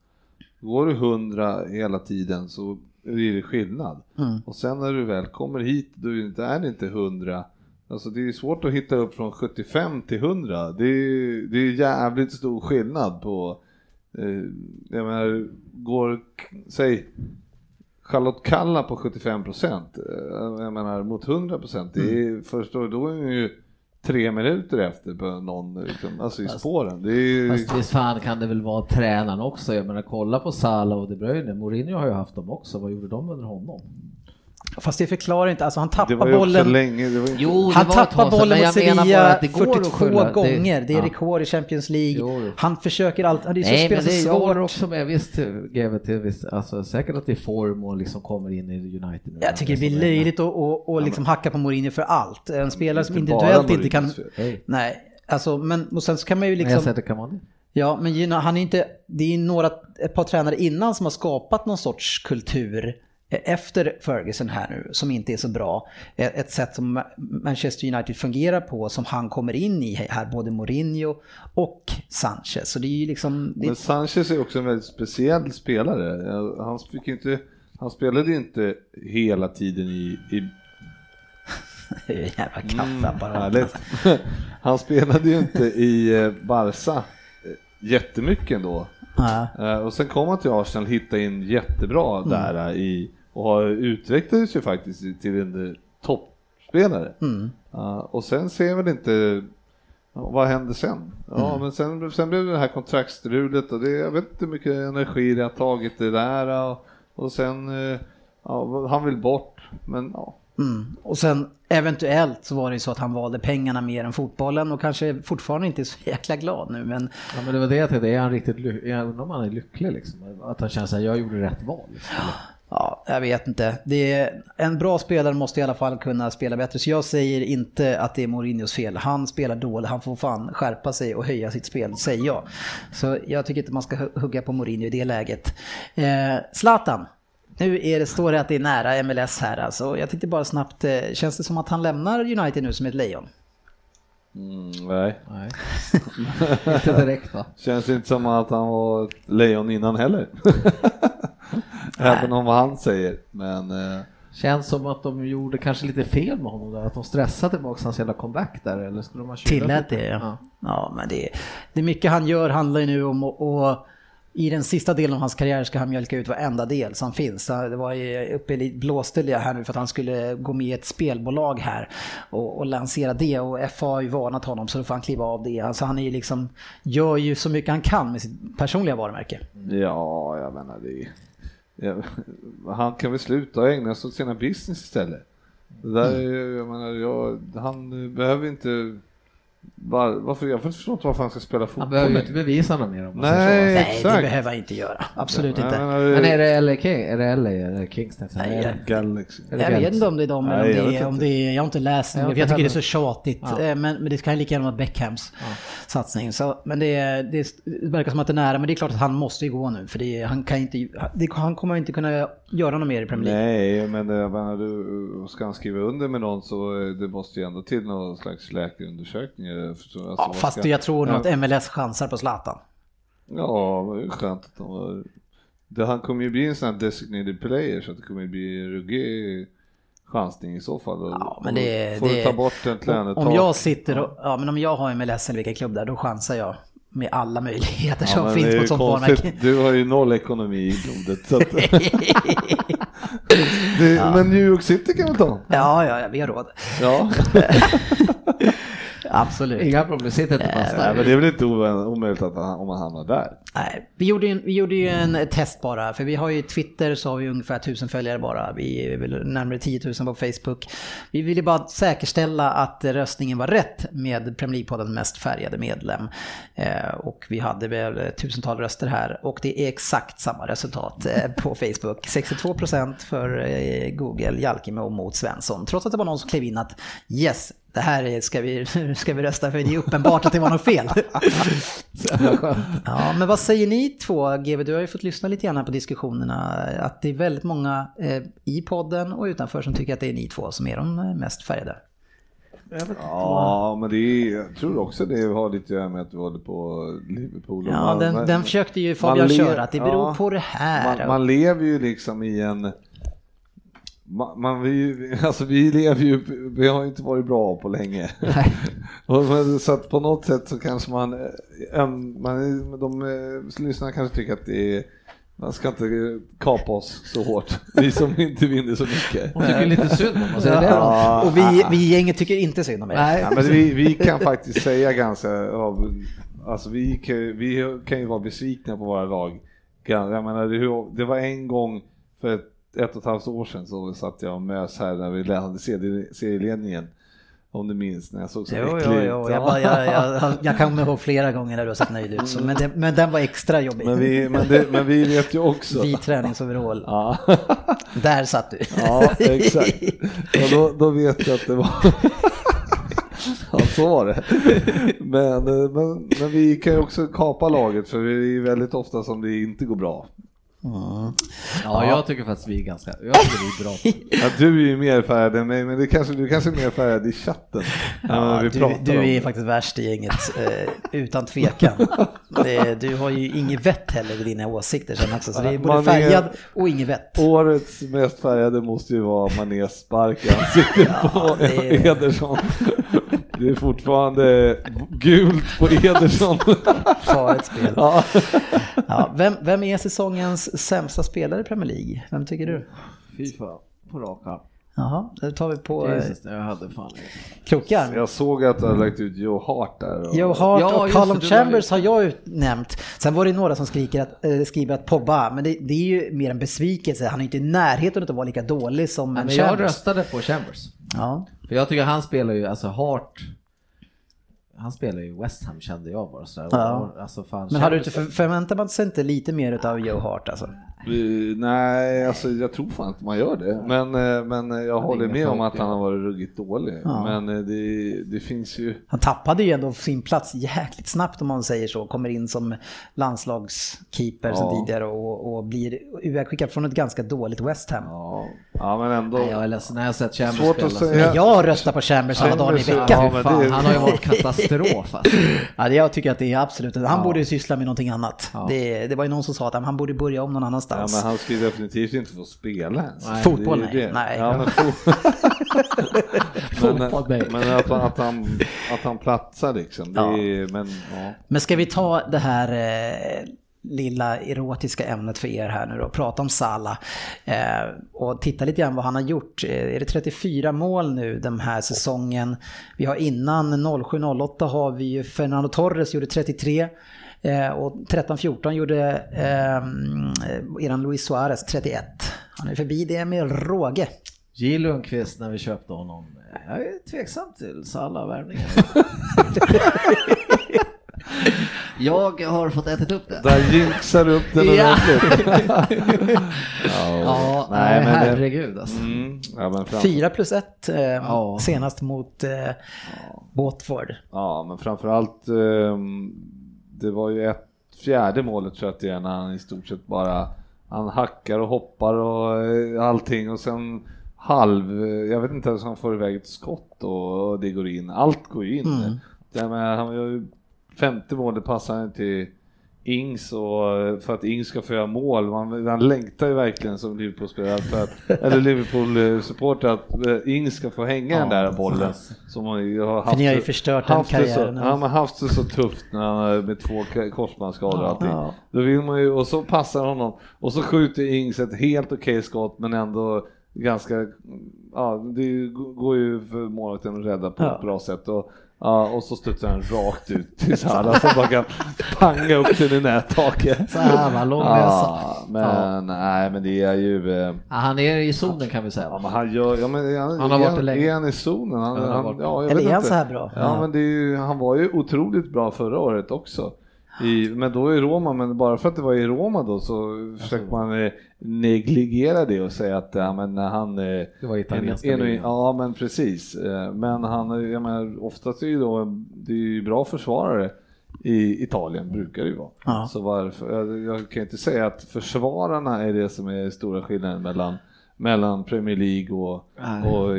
Går du 100 hela tiden så är det skillnad. Mm. Och sen när du väl kommer hit, då är det- inte 100. Alltså det är svårt att hitta upp från 75 till 100. Det är, det är jävligt stor skillnad på, jag menar, går, säg Charlotte Kalla på 75 procent, jag menar mot 100 procent, det är, förstår då är hon ju tre minuter efter på någon, liksom, alltså i spåren. Det är ju, Fast visst fan kan det väl vara tränaren också. Jag menar kolla på Salah och De Bruyne. Mourinho har ju haft dem också. Vad gjorde de under honom? Fast det förklarar inte, alltså han det tappar var ju också bollen. länge, det var inte, Jo, Han det ett tappar bollen mot jag Sevilla att det går att 42 skylla. gånger. Det är ja. rekord i Champions League. Jo. Han försöker alltid, det är så Nej, men det går svårt. också med visst, till visst, alltså säkert att det är form och liksom kommer in i United. nu. Jag tycker det blir är- löjligt att och, och liksom hacka på Mourinho för allt. En spelare som individuellt inte kan... Nej, alltså men och sen så kan man ju Men jag liksom... säger det kan det. Ja, men han är inte... Det är några, ett par tränare innan som har skapat någon sorts kultur efter Ferguson här nu som inte är så bra. Eh, Ett sätt som Ma- Manchester United fungerar på som han kommer in i här, både Mourinho och Sanchez. Så det är ju liksom... Men Sanchez är också en väldigt speciell spelare. Han, fick inte, han spelade ju inte hela tiden i, i [laughs] jävla kaffeapparat. Mm. [laughs] Han spelade ju inte i eh, Barca eh, jättemycket ändå. Eh, Och sen kom han till Arsenal, hittade in jättebra där eh, i, och har utvecklades ju faktiskt till en eh, toppspelare. Mm. Ja, och sen ser väl inte, vad hände sen? Ja, Mm. men sen, sen blev det här kontraktstrulet och det, jag vet inte hur mycket energi det har tagit det där och, och sen, eh, ja, han vill bort, men ja. Mm. Och sen eventuellt så var det ju så att han valde pengarna mer än fotbollen och kanske fortfarande inte är så [laughs] jäkla glad nu men Ja, men det var det jag tänkte, är han riktigt ly- jag undrar om han är lycklig liksom? Att han känner att jag gjorde rätt val. Liksom. Ja, jag vet inte. Det är, en bra spelare måste i alla fall kunna spela bättre. Så jag säger inte att det är Mourinhos fel. Han spelar dåligt. Han får fan skärpa sig och höja sitt spel, säger jag. Så jag tycker inte man ska hu- hugga på Mourinho i det läget. Eh, Zlatan. Nu är det, står det att det är nära MLS här alltså. Jag tänkte bara snabbt, eh, känns det som att han lämnar United nu som ett lejon? Mm, nej. Nej. [laughs] Inte direkt va? Känns inte som att han var ett lejon innan heller. [laughs] [laughs] Även om vad han säger, men eh, Känns som att de gjorde kanske lite fel med honom där, att de stressade tillbaka hans jävla comeback där eller skulle de ha Tillät det ja. Ja, men det, det är mycket han gör handlar ju nu om att och i den sista delen av hans karriär ska han mjölka ut varenda del som finns. Det var ju uppe i blåste det här nu för att han skulle gå med i ett spelbolag här och, och lansera det och FA har ju varnat honom så då får han kliva av det. Alltså han är ju liksom, gör ju så mycket han kan med sitt personliga varumärke. ja, jag menar det. Han kan väl sluta och ägna sig åt sina business istället. Det där är, jag menar, jag, han behöver inte var, varför, jag förstår inte varför han ska spela fotboll. Han behöver ju inte bevisa något mer om Nej. Nej, det behöver han inte göra. Absolut Jag inte. menar, Men är det LA King? Är det LA eller Kings? tänkte jag. Nej, Är det- Galaxy. det Jag vet inte om det är dem eller om Nej, jag det är, om det är, jag har inte läst Jag det, jag tycker det är så tjatigt. Ja. Eh, Men, men det kan lika gärna vara Beckhams satsning. Så, men det, är- det verkar som att det är nära, men det är klart att han måste ju gå nu. För det, han, kan inte, det, han kommer inte kunna göra något mer i Premier League. Nej, men eh, jag menar, du, ska han skriva under med någon så eh, det måste ju ändå till någon slags läkarundersökningar. För så- Alltså, Ja, fast ska- jag tror nog Ja. att MLS chansar på Zlatan. Ja, det är skönt att de var... Det, han kommer ju bli en sån här designated player så att det kommer ju bli en ruggig chansning i så fall. Ja, men det, får det, du ta bort en tränare om jag sitter och, ja men om jag har MLS eller vilken klubb där, då chansar jag med alla möjligheter som men finns på ett sånt varumärke. Du har ju noll ekonomi i blodet. Så att, [laughs] det, Men New York City kan vi ta. Ja, ja, ja, vi har råd. Ja, [laughs] Absolut. Inga problem, sitter inte fast Nej, där. men det är väl inte omöjligt att han, om han hamnar där. Nej, vi gjorde, ju en, vi gjorde ju en test bara, för vi har ju Twitter så har vi ungefär 1000 följare bara. Vi är väl närmare 10 000 på Facebook. Vi ville bara säkerställa att röstningen var rätt med Premier League-poddens mest färgade medlem. Eh, och vi hade väl tusental röster här och det är exakt samma resultat eh, på Facebook. 62% för eh, Google, Jalkime och mot Svensson. Trots att det var någon som klev in att yes, det här är- ska vi, [laughs] ska vi rösta för det är uppenbart att det var något fel. [laughs] Ja, men vad säger ni två, GV? Du har ju fått lyssna lite grann på diskussionerna. Att det är väldigt många eh, i podden och utanför som tycker att det är ni två som är de eh, mest färgade. Ja, men det är, jag tror också det har lite att göra med att du håller på Liverpool. och Ja, man- den, den försökte ju Fabian köra, att det beror ja, på det här. Man, man lever ju liksom i en... Man, man, vi, [laughs] alltså vi lever ju, vi har ju inte varit bra på länge. [laughs] Och så att på något sätt så kanske man, eh, man de eh, lyssnarna kanske tycker att det är, man ska inte kapa oss så hårt, [laughs] vi som inte vinner så mycket. Hon tycker lite synd om oss? Ja, och vi, vi gänget tycker inte synd om er. Nej. Ja, men vi, vi kan faktiskt säga ganska, alltså vi kan, vi kan ju vara besvikna på våra lag. Jag menar, det, det var en gång för ett, ett och ett halvt år sedan så satt jag och mös här när vi hade serie- serieledningen. Om du minns när jag såg så Jo, äcklig jo, ut. jo. Jag, bara, jag, jag, jag kan ihåg flera gånger när du har sett nöjd ut. Så, men, det, men den var extra jobbig. Men vi, men, det, men vi vet ju också. Vit träningsoverall. Ja, [laughs] Där satt du. ja exakt. Och då, då vet jag att det var... [laughs] Ja, så var det. Men, eh, men, men vi kan ju också kapa laget för det är väldigt ofta som det inte går bra. Ja, jag tycker faktiskt vi är ganska, jag tycker vi är bra. [laughs] Ja, du är ju mer färgad än mig, men det kanske, du kanske är mer färgad i chatten. Ja, du, du är faktiskt värst i gänget, eh, utan tvekan. Det, du har ju inget vett heller i dina åsikter sen också, så det är både Man är- färgad och inget vett. Årets mest färgade måste ju vara Manés spark i ansiktet [laughs] på det är- Ederson. Det är fortfarande gult på Ederson. Farligt spel. Ja. Ja, vem, vem är säsongens sämsta spelare i Premier League? Vem tycker du? Fy fan, på rak arm. Jaha, då tar vi på eh, Jesus, jag hade fan krokar. Jag såg att du hade lagt ut Joe Hart där. Och... Joe Hart Ja, och Callum det, Chambers har jag utnämnt. Sen var det några som skriker att, äh, skriver att Pogba, men det, det är ju mer en besvikelse. Han är inte i närheten av att vara lika dålig som men jag Chambers. röstade på Chambers. Ja. För jag tycker han spelar ju, alltså Hart, han spelar ju West Ham kände jag bara sådär. Ja. Alltså, fan, Men hade du inte för, förväntar man sig inte lite mer av Joe Hart alltså? Eh, Nej, alltså jag tror fan inte man gör det. Men, eh, men jag håller ingen med om att han har varit ruggigt dålig. Ja. Men eh, det, det finns ju... Han tappade ju ändå sin plats jäkligt snabbt om man säger så. Kommer in som landslagskeeper som Ja. tidigare och, och blir ivägskickad från ett ganska dåligt West Ham. Ja, ja men ändå. Nej, jag är ledsen, när jag har sett Chambers Svårt spela att säga. Men jag röstar på Chambers alla dagar i veckan. ja, det- han har ju varit katastrof alltså. [laughs] Ja, jag tycker att det är absolut, han Ja. borde ju syssla med någonting annat. Ja. Det, det var ju någon som sa att han borde börja om någon Ja, annanstans. men han ska ju definitivt inte få spela ens. Nej. Fotboll, nej. det. Nej. Ja, men, fo- [laughs] men, Fotboll, nej. men att, han- att, han, att han platsar liksom. Det Ja. är, men, ja. Men ska vi ta det här eh, lilla erotiska ämnet för er här nu då, prata om Salah eh, och titta lite grann vad han har gjort. Eh, är det 34 mål nu den här säsongen? Vi har innan 07-08 har vi ju Fernando Torres gjorde 33 eh, och 13-14 gjorde eh, eran Luis Suarez 31. Han är förbi det med råge. J Lundqvist när vi köpte honom. Jag är tveksam till Salah-värvningen. [laughs] jag har fått ätit upp det. Där jinxar du upp den Ja. ordentligt. [laughs] Ja, nej, nej, men det- herregud alltså. Mm, ja, men fram, 4 plus 1 eh, Ja. senast mot eh, Watford. ja, men framförallt ehm, det var ju ett fjärde målet tror jag att det är när han i stort sett bara han hackar och hoppar och eh, allting och sen halv, eh, jag vet inte ens om han får iväg ett skott och, det går in. Allt går ju in. Mm. Det med, han gör ju femte målet passar han till Ings och för att Ings ska få göra mål. Man, man längtar ju verkligen som Liverpool-spelare [laughs] eller Liverpool-supporter att eh, Ings ska få hänga den där bollen. Som man har haft För ni har ju förstört den karriären. Så, han har haft det så tufft när han med två korsbandsskador och allting. Ja. Då vill man ju, och så passar honom och så skjuter Ings ett helt okej skott men ändå ganska, ja det går ju för målvakten att rädda på Ja. ett bra sätt. Och, ja, och så studsar han rakt ut till Salah som bara kan panga upp den i nättaket. Så här lång. Ja, men nej men det är ju, eh, Ja, han är i zonen kan vi ja säga. men han gör, ja men han, Han har varit det länge. är han i zonen? Han, Han han, ja, Eller är han så här bra? Ja, men ju, han var ju otroligt bra förra året också. I, men då i Roma, men bara för att det var i Roma då så försöker man eh, negligera det och säga att ja, men han eh, Det var italienska nu- ligan. Ja men precis. Eh, Men han, jag menar, oftast är ju då, det är ju bra försvarare i Italien, brukar det ju vara. Ja. Så varför, jag, jag kan inte säga att försvararna är det som är stora skillnaden mellan mellan Premier League och, Nej. och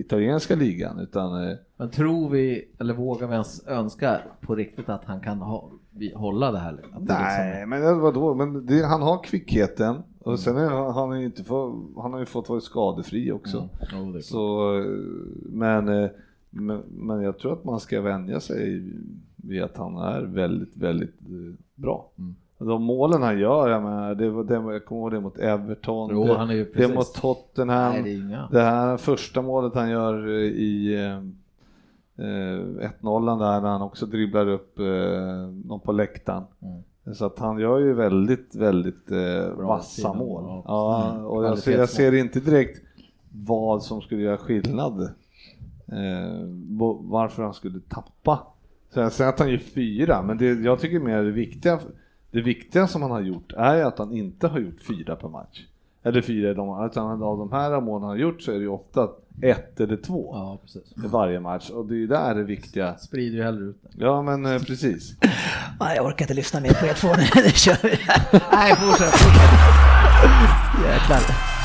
italienska ligan utan eh, Men tror vi, eller vågar vi ens önska på riktigt att han kan ha, hålla det här? Det Nej, liksom- men vadå? Men det, han har kvickheten och sen är, han, han, är inte få, han har ju fått vara skadefri också. Mm. Klart. Så, eh, men, eh, men, men jag tror att man ska vänja sig vid att han är väldigt, väldigt bra. Mm. De målen han gör, jag, menar, det var det, jag kommer ihåg det mot Everton, Jo, det, det mot Tottenham, Nej, det det här första målet han gör eh, i eh, eh, 1-0 där när han också dribblar upp eh, någon på läktaren. Mm. Så att han gör ju väldigt, väldigt eh, vassa fina mål. Ja, Mm. och jag ser, jag ser inte direkt vad som skulle göra skillnad. Eh, varför han skulle tappa. Säger att han gör fyra, men det, jag tycker mer det viktiga, det viktiga som han har gjort är att han inte har gjort fyra per match. Eller fyra i de, utan av de här målen han har gjort så är det ju ofta ett eller två Ja, precis. i varje match och det är ju där det viktiga. Sprider ju hellre ut det. Ja men eh, precis. [clears throat] Nej, jag orkar inte lyssna mer på er två nu. [laughs] Nu kör vi. Nej, fortsätt. Jäklar.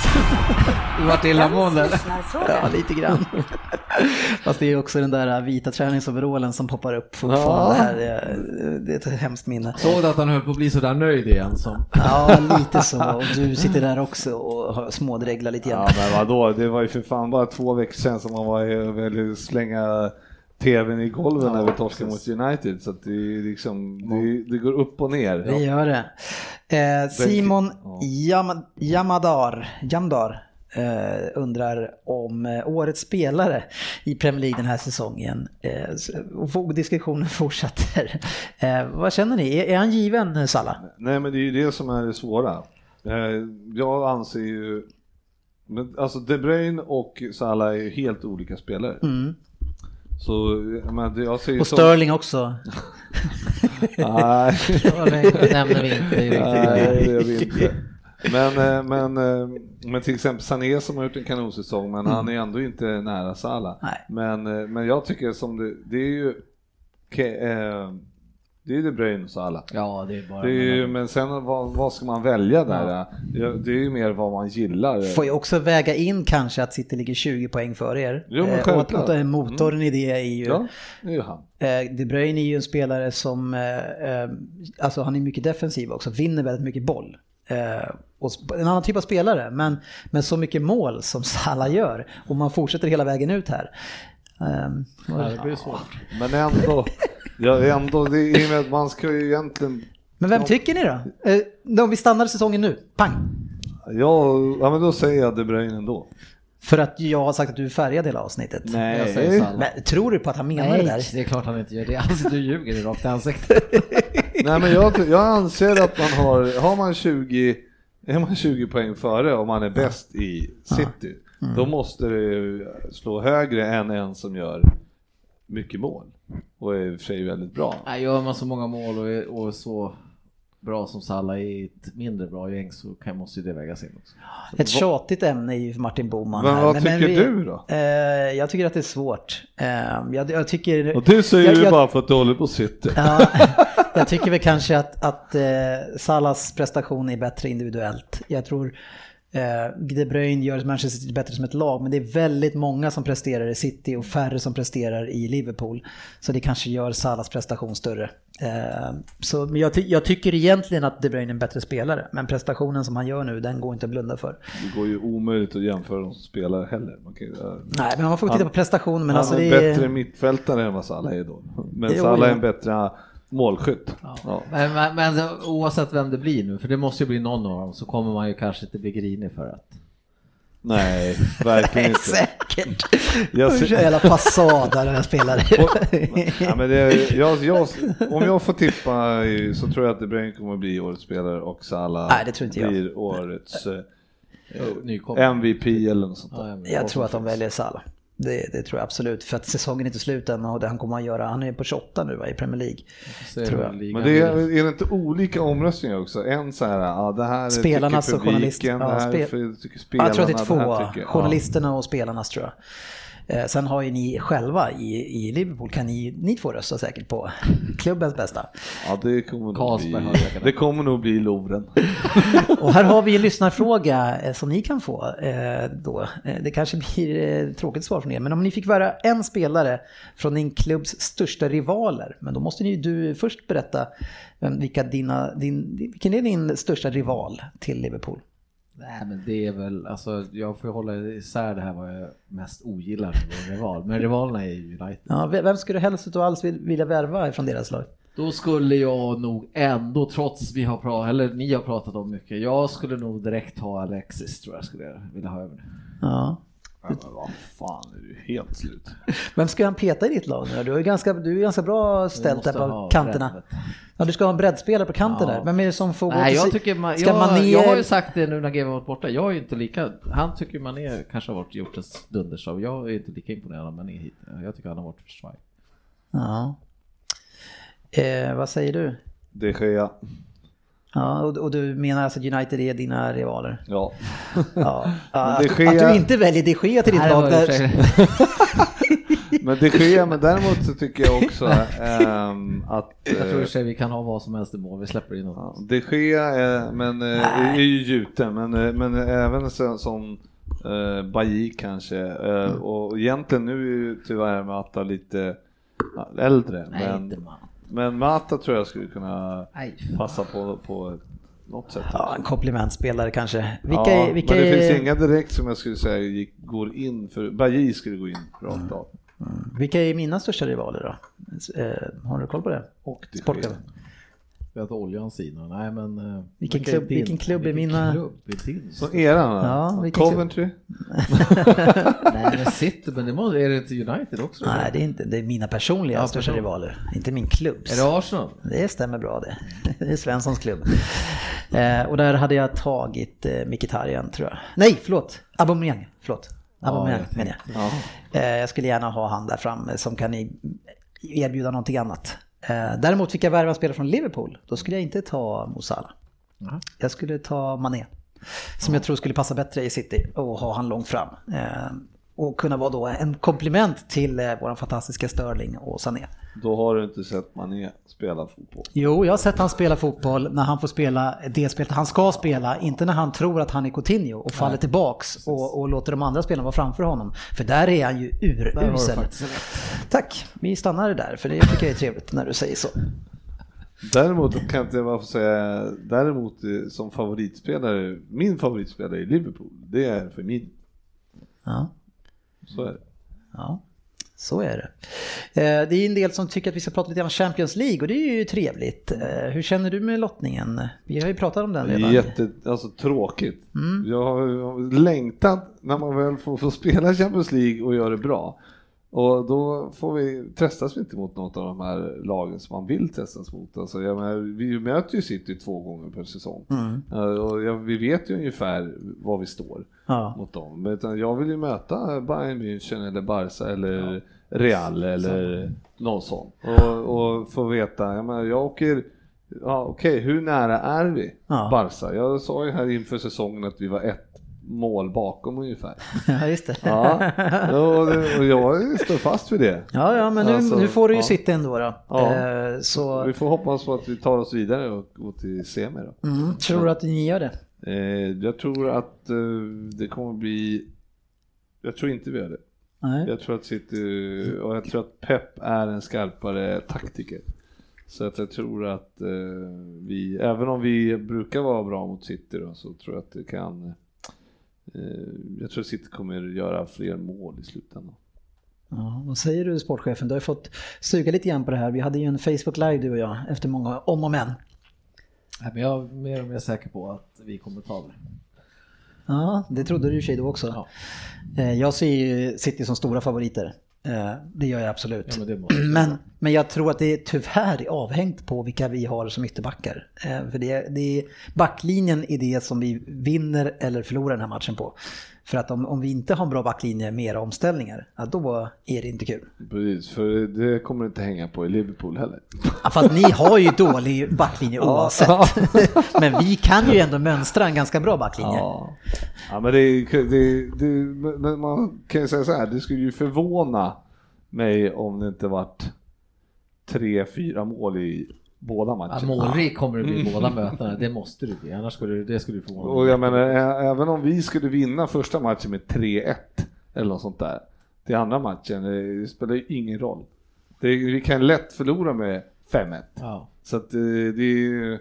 Du vart illamående eller? Ja, lite grann. [laughs] Fast det är också den där vita träningsoverallen som poppar upp fortfarande. Här. Det- Det är ett hemskt minne. Såg du att han höll på att bli sådär nöjd igen som? Ja, lite så. Och du sitter där också och har smådreglar lite Ja grann. men vadå, det var ju för fan bara två veckor sedan som man var ville slänga tvn i golven när vi torskade mot United så att det, liksom, det, det går upp och ner. Vi gör det. Eh, Simon Ja. Jam- Jamadar, Jamdar eh, undrar om eh, årets spelare i Premier League den här säsongen. Eh, och diskussionen [laughs] fortsätter. Eh, vad känner ni? Är, är han given, Salla? Nej men det är ju det som är det svåra. Jag anser ju, men alltså De Bruyne och Salah är ju helt olika spelare. Mm. Så men jag ser ju Och som- Sterling också. [laughs] Nej. Det nämner vi inte. Nej, det gör vi inte. Men, eh, men, eh, men till exempel Sané som har gjort en kanonsäsong, men han är ändå inte nära Salah. Nej. Men, eh, men jag tycker som det, det är ju Ke- eh, det är De Bruyne och Salah. Ja, det är bara... Det är ju, men sen vad, vad ska man välja där? Ja, Det är ju mer vad man gillar. Får ju också väga in kanske att City ligger 20 poäng före er. Jo, men Eh, och att, självklart. att motorn i det är ju... Ja, det är ju han. Eh, De Bruyne är ju en spelare som, eh, eh, alltså han är mycket defensiv också, vinner väldigt mycket boll. Eh, och en annan typ av spelare, men, men så mycket mål som [laughs] Salah gör. Och man fortsätter hela vägen ut här. Eh, Ja, det blir svårt. Men ändå, [laughs] ja, ändå det är med att man ska ju egentligen men vem tycker ni då? Eh, om vi stannar säsongen nu, pang! Ja, ja men då säger jag De Bruyne ändå. För att jag har sagt att du är färgad hela avsnittet. Jag säger Salah. Men tror du på att han menar det Nej, där? det är klart han inte gör det. Alltså, du ljuger i rakt i ansiktet. [laughs] Nej men jag, jag anser att man har, har man 20, är man 20 poäng före om man är bäst i city, då måste det slå högre än en som gör mycket mål och är i och för sig väldigt bra. Nej, gör man så många mål och är, och är så bra som Salah i ett mindre bra gäng så kan, måste ju det vägas in också. Ett tjatigt ämne i Martin Boman. Men här. vad tycker vi- du då? Eh, jag tycker att det är svårt. Eh, jag, jag tycker... Och det säger jag, du jag, bara för att du håller på City. Ja, [laughs] jag tycker väl kanske att, att eh, Salas prestation är bättre individuellt. Jag tror De Bruyne gör Manchester City bättre som ett lag, men det är väldigt många som presterar i City och färre som presterar i Liverpool. Så det kanske gör Salas prestation större. Eh, så, men jag, ty- jag tycker egentligen att De Bruyne är en bättre spelare, men prestationen som han gör nu, den går inte att blunda för. Det går ju omöjligt att jämföra de som spelar heller. Man kan, ju- Nej, men man får titta på prestationen. Men han alltså är det en bättre mittfältare än vad Salah är då. Men Salah är en bättre målskytt. Ja. Men, men, men oavsett vem det blir nu, för det måste ju bli någon av dem, så kommer man ju kanske inte bli grinig för att Nej, verkligen [laughs] inte. Säkert. Jag Jag ser- ser... Jävla fasadare den spelare. [laughs] Ja, men det, jag, jag, om jag får tippa så tror jag att De Bruyne kommer att bli årets spelare och Salah Nej, det tror inte jag. blir årets eh. MVP eller något sånt Ja, där. ja, men- Jag tror att de väljer Salah. Det, det tror jag absolut. För att säsongen är inte slut än och det han kommer att göra. Han är på 28 nu va, i Premier League. Tror det jag. Men det är, är det inte olika omröstningar också? En så här, ja det här Spelarnas tycker och journalist- publiken, ja, det här spe- för- tycker spelarna, jag tror att det är två. det. Journalisterna och spelarnas tror jag. Eh, Sen har ju ni själva i, i Liverpool, kan ni, ni två rösta säkert på klubbens bästa. Ja, det kommer nog bli, det kommer nog bli Lovren. [laughs] Och här har vi en lyssnarfråga eh, som ni kan få eh, då. Eh, Det kanske blir eh, tråkigt svar från er, men om ni fick vara en spelare från din klubbs största rivaler, men då måste ni du först berätta vem- vilka dina, din, vilken är din största rival till Liverpool? Nej men det är väl, alltså jag får hålla isär det här vad jag mest ogillar med rival. Men rivalerna är ju United. Ja, ve- vem skulle du helst utav alls vil- vilja värva från deras lag? Då skulle jag nog ändå, trots vi har pratat, eller ni har pratat om mycket, jag skulle nog direkt ha Alexis tror jag skulle vilja ha över. Ja. Men vad fan, är du helt slut? Vem ska han peta i ditt lag nu? Du är ganska, du är ganska bra ställt där på kanterna. Ja, du ska ha en breddspelare på kanten Ja. där. Vem är det som får gå Nej till jag tycker man, Ska jag, Mané- jag har ju sagt det nu när GW varit borta, jag är ju inte lika, han tycker Mané kanske har varit, gjort ett dundershow, jag är inte lika imponerad av Mané hit. Jag tycker han har varit för svag. Ja. Eh, vad säger du? De Gea. Ja, och, och du menar alltså att United är dina rivaler? Ja. Ja. [laughs] att, Gea- att du inte väljer de Gea till ditt lag. [laughs] Där, Men De Gea, men däremot så tycker jag också ehm, att Jag tror i eh, sig vi kan ha vad som helst i mål, vi släpper in Ja, något. De Gea är, men, eh, är ju gjuten, men, eh, men även så, som eh, Bailly kanske. Mm. Och egentligen nu är ju tyvärr Mata lite äldre. Nej, men, inte man. Men Mata tror jag skulle kunna passa på, på något sätt. ja, en komplementspelare kanske. Vilka, ja, är, vilka men det är, finns inga direkt som jag skulle säga gick, går in för, Bailly skulle gå in rakt av. vilka är mina största rivaler då? Eh, har du koll på det? Och De Vi har oljan Sina, nej men... eh, Vilken vilka klubb- din- vilken klubb är vilken mina- klubb är din? Så eran Ja, vilken? Coventry? [laughs] Nej men City, men det måste, är det inte United också? Nej, det är inte. Det är mina personliga Ja, största person. rivaler. Inte min klubbs. Är det Arsenal? Det stämmer bra det. [laughs] Det är Svenssons klubb. Eh, och där hade jag tagit eh, Mkhitaryan tror jag. Nej, förlåt. Aubameyang. Förlåt. Aubameyang jag menar jag. Ja. Eh, jag skulle gärna ha han där framme som kan erbjuda någonting annat. Eh, däremot fick jag värva spelare från Liverpool. Då skulle jag inte ta Mo Salah. Ja. Jag skulle ta Mané. Som jag tror skulle passa bättre i City och ha han långt fram. Och kunna vara då en komplement till eh, våran fantastiska Sterling och Sané. Då har du inte sett Mané spela fotboll. Jo, jag har sett han spela fotboll när han får spela det spelet han ska spela, inte när han tror att han är Coutinho och faller tillbaks och, och låter de andra spelarna vara framför honom. För där är han ju urusel. Tack, vi stannar där för det tycker jag är trevligt när du säger så. Däremot kan inte jag bara få säga, däremot eh, som favoritspelare, min favoritspelare i Liverpool, det är för min. Ja, Så är det. ja. Så är det. Eh, Det är en del som tycker att vi ska prata lite om Champions League och det är ju trevligt. Eh, Hur känner du med lottningen? Vi har ju pratat om den redan. jätte, alltså tråkigt. Jag har jag har längtat när man väl får, får spela Champions League och göra det bra. Och då får vi, testas vi inte mot något av de här lagen som man vill testas mot. Alltså, jag menar, vi möter ju City två gånger per säsong. Mm. Ja, Och jag, vi vet ju ungefär var vi står. Ja. mot dem. Utan jag vill ju möta Bayern München eller Barca eller Real eller någon sån. Och, och få veta, jag menar jag åker, ja okej hur nära är vi Ja. Barca? Jag sa ju här inför säsongen att vi var ett mål bakom ungefär. [laughs] ja, just det. Ja, och, jag står fast vid det. Ja, ja, men nu, Alltså, nu får du ju ja. sitta ändå då. Ja. Eh, så Vi får hoppas på att vi tar oss vidare och går till semi då. mm, tror du att ni gör det? Eh, jag tror att eh, det kommer bli, jag tror inte vi gör det. Nej. Jag tror att City, och jag tror att Pep är en skarpare taktiker. Så att jag tror att eh, vi, även om vi brukar vara bra mot City då, så tror jag att det kan, jag tror att City kommer göra fler mål i slutändan. Ja, vad säger du sportchefen? Du har ju fått suga lite grann på det här. Vi hade ju en Facebook live du och jag efter många om och men. Nej, men jag är mer och mer säker på att vi kommer ta det. Ja, det trodde du i sig då också. Ja. Eh, Jag ser ju City som stora favoriter. Eh, Det gör jag absolut. Ja, men men, men jag tror att det är tyvärr är avhängt på vilka vi har som ytterbackar. Eh, För det, det är backlinjen är det som vi vinner eller förlorar den här matchen på. För att om, om vi inte har en bra backlinje med era omställningar, ja, då är det inte kul. Precis, för det kommer inte hänga på i Liverpool heller. Ja, fast ni har ju dålig backlinje [laughs] oavsett. [laughs] Men vi kan ju ändå mönstra en ganska bra backlinje. Ja, ja men det, det, det, men man kan ju säga så här, det skulle ju förvåna mig om det inte varit tre, fyra mål i båda Ja, matcherna. målrik kommer det bli i båda mötena, det måste det bli, annars skulle det, det skulle förvåna Och jag menar, även om vi skulle vinna första matchen med 3-1 eller något sånt där, till andra matchen, det spelar ju ingen roll. Det, vi kan lätt förlora med 5-1. Ja. Så att eh, det,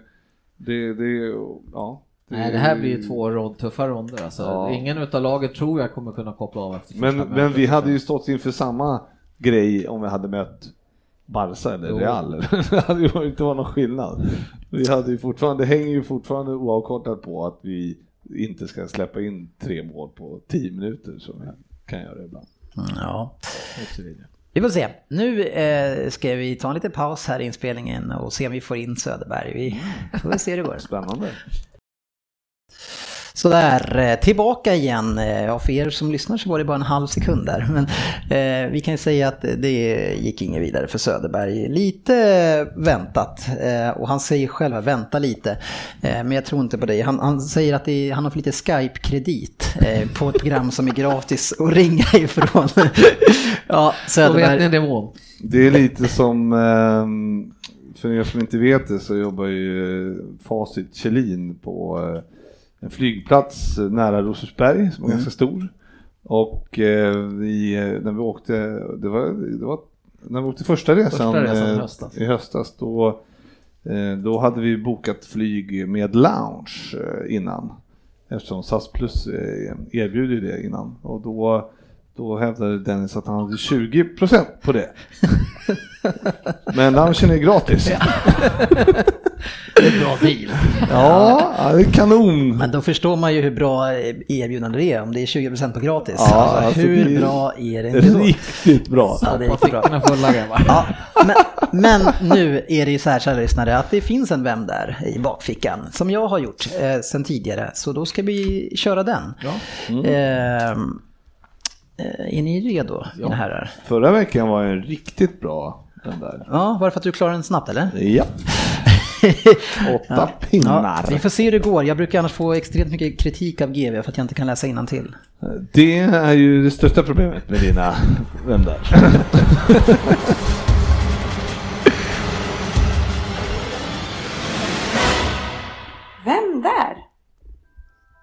det, det, ja. Nej, det här blir ju två rond, tuffa ronder alltså. Ja. Ingen utav laget tror jag kommer kunna koppla av efter Men, första men mötet. vi hade ju stått inför samma grej om vi hade mött Barca eller Jo. Real. [laughs] Det hade ju inte varit någon skillnad. Vi hade ju fortfarande, det hänger ju fortfarande oavkortat på att vi inte ska släppa in tre mål på tio minuter som vi kan göra ibland. Ja. Så vidare. Vi får se. Nu eh, ska vi ta en liten paus här i inspelningen och se om vi får in Söderberg. Vi [laughs] får väl se hur det går. Spännande. Sådär, eh, tillbaka igen. Eh, Ja, för er som lyssnar så var det bara en halv sekund där. Men eh, vi kan ju säga att det gick inget vidare för Söderberg. Lite väntat. Eh, och han säger själv att vänta lite. Eh, men jag tror inte på det. Han, han säger att det är, han har för lite Skype-kredit eh, på ett program som är gratis att ringa ifrån. [laughs] ja, Då Söderberg. vet ni nivån. Det är lite som, ehm, för er som inte vet det så jobbar ju Facit Kjellin på eh, en flygplats nära Rosersberg som är ganska stor. Och eh, vi, eh, när vi åkte, det var, det var när vi åkte första resan, Första resan eh, höstas. i höstas då, eh, då hade vi bokat flyg med lounge innan. Eftersom SAS Plus erbjuder det innan. Och då, då hävdade Dennis att han hade 20% på det. [laughs] Men loungen är gratis. Ja, Det är en bra deal. ja, det är kanon. Men då förstår man ju hur bra erbjudande det är om det är 20% på gratis. Ja, alltså, alltså hur det är bra är det inte då? Riktigt bra. Ja, det är riktigt bra. Fulla. Ja, men, men nu är det ju så här, kära lyssnare, att det finns en Vem där i bakfickan som jag har gjort eh, sen tidigare. Så då ska vi köra den. Ja. Ehm, eh, är ni redo, mina herrar? Förra veckan var en riktigt bra den där. Ja, var det för att du klarade den snabbt eller? Ja. [laughs] Åtta Ja, pinnar. vi får se hur det går. Jag brukar annars få extremt mycket kritik av GV för att jag inte kan läsa till. Det är ju det största problemet med dina Vem där? Vem där?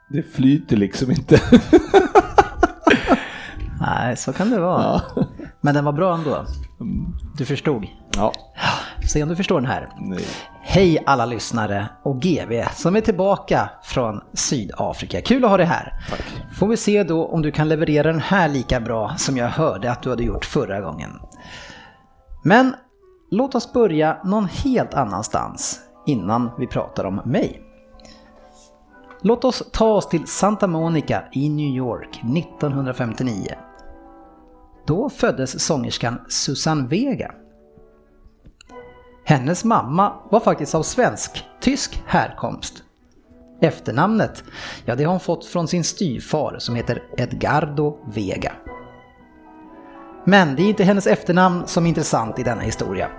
Det flyter liksom inte. Nej, så kan det vara. Men den var bra ändå. Du förstod. Ja. Se om du förstår den här. Nej. Hej alla lyssnare och GV som är tillbaka från Sydafrika. Kul att ha dig här. Tack. Får vi se då om du kan leverera den här lika bra som jag hörde att du hade gjort förra gången. Men låt oss börja någon helt annanstans innan vi pratar om mig. Låt oss ta oss till Santa Monica i New York 1959. Då föddes sångerskan Susanne Vega. Hennes mamma var faktiskt av svensk-tysk härkomst. Efternamnet, ja det har hon fått från sin styvfar som heter Edgardo Vega. Men det är inte hennes efternamn som är intressant i denna historia.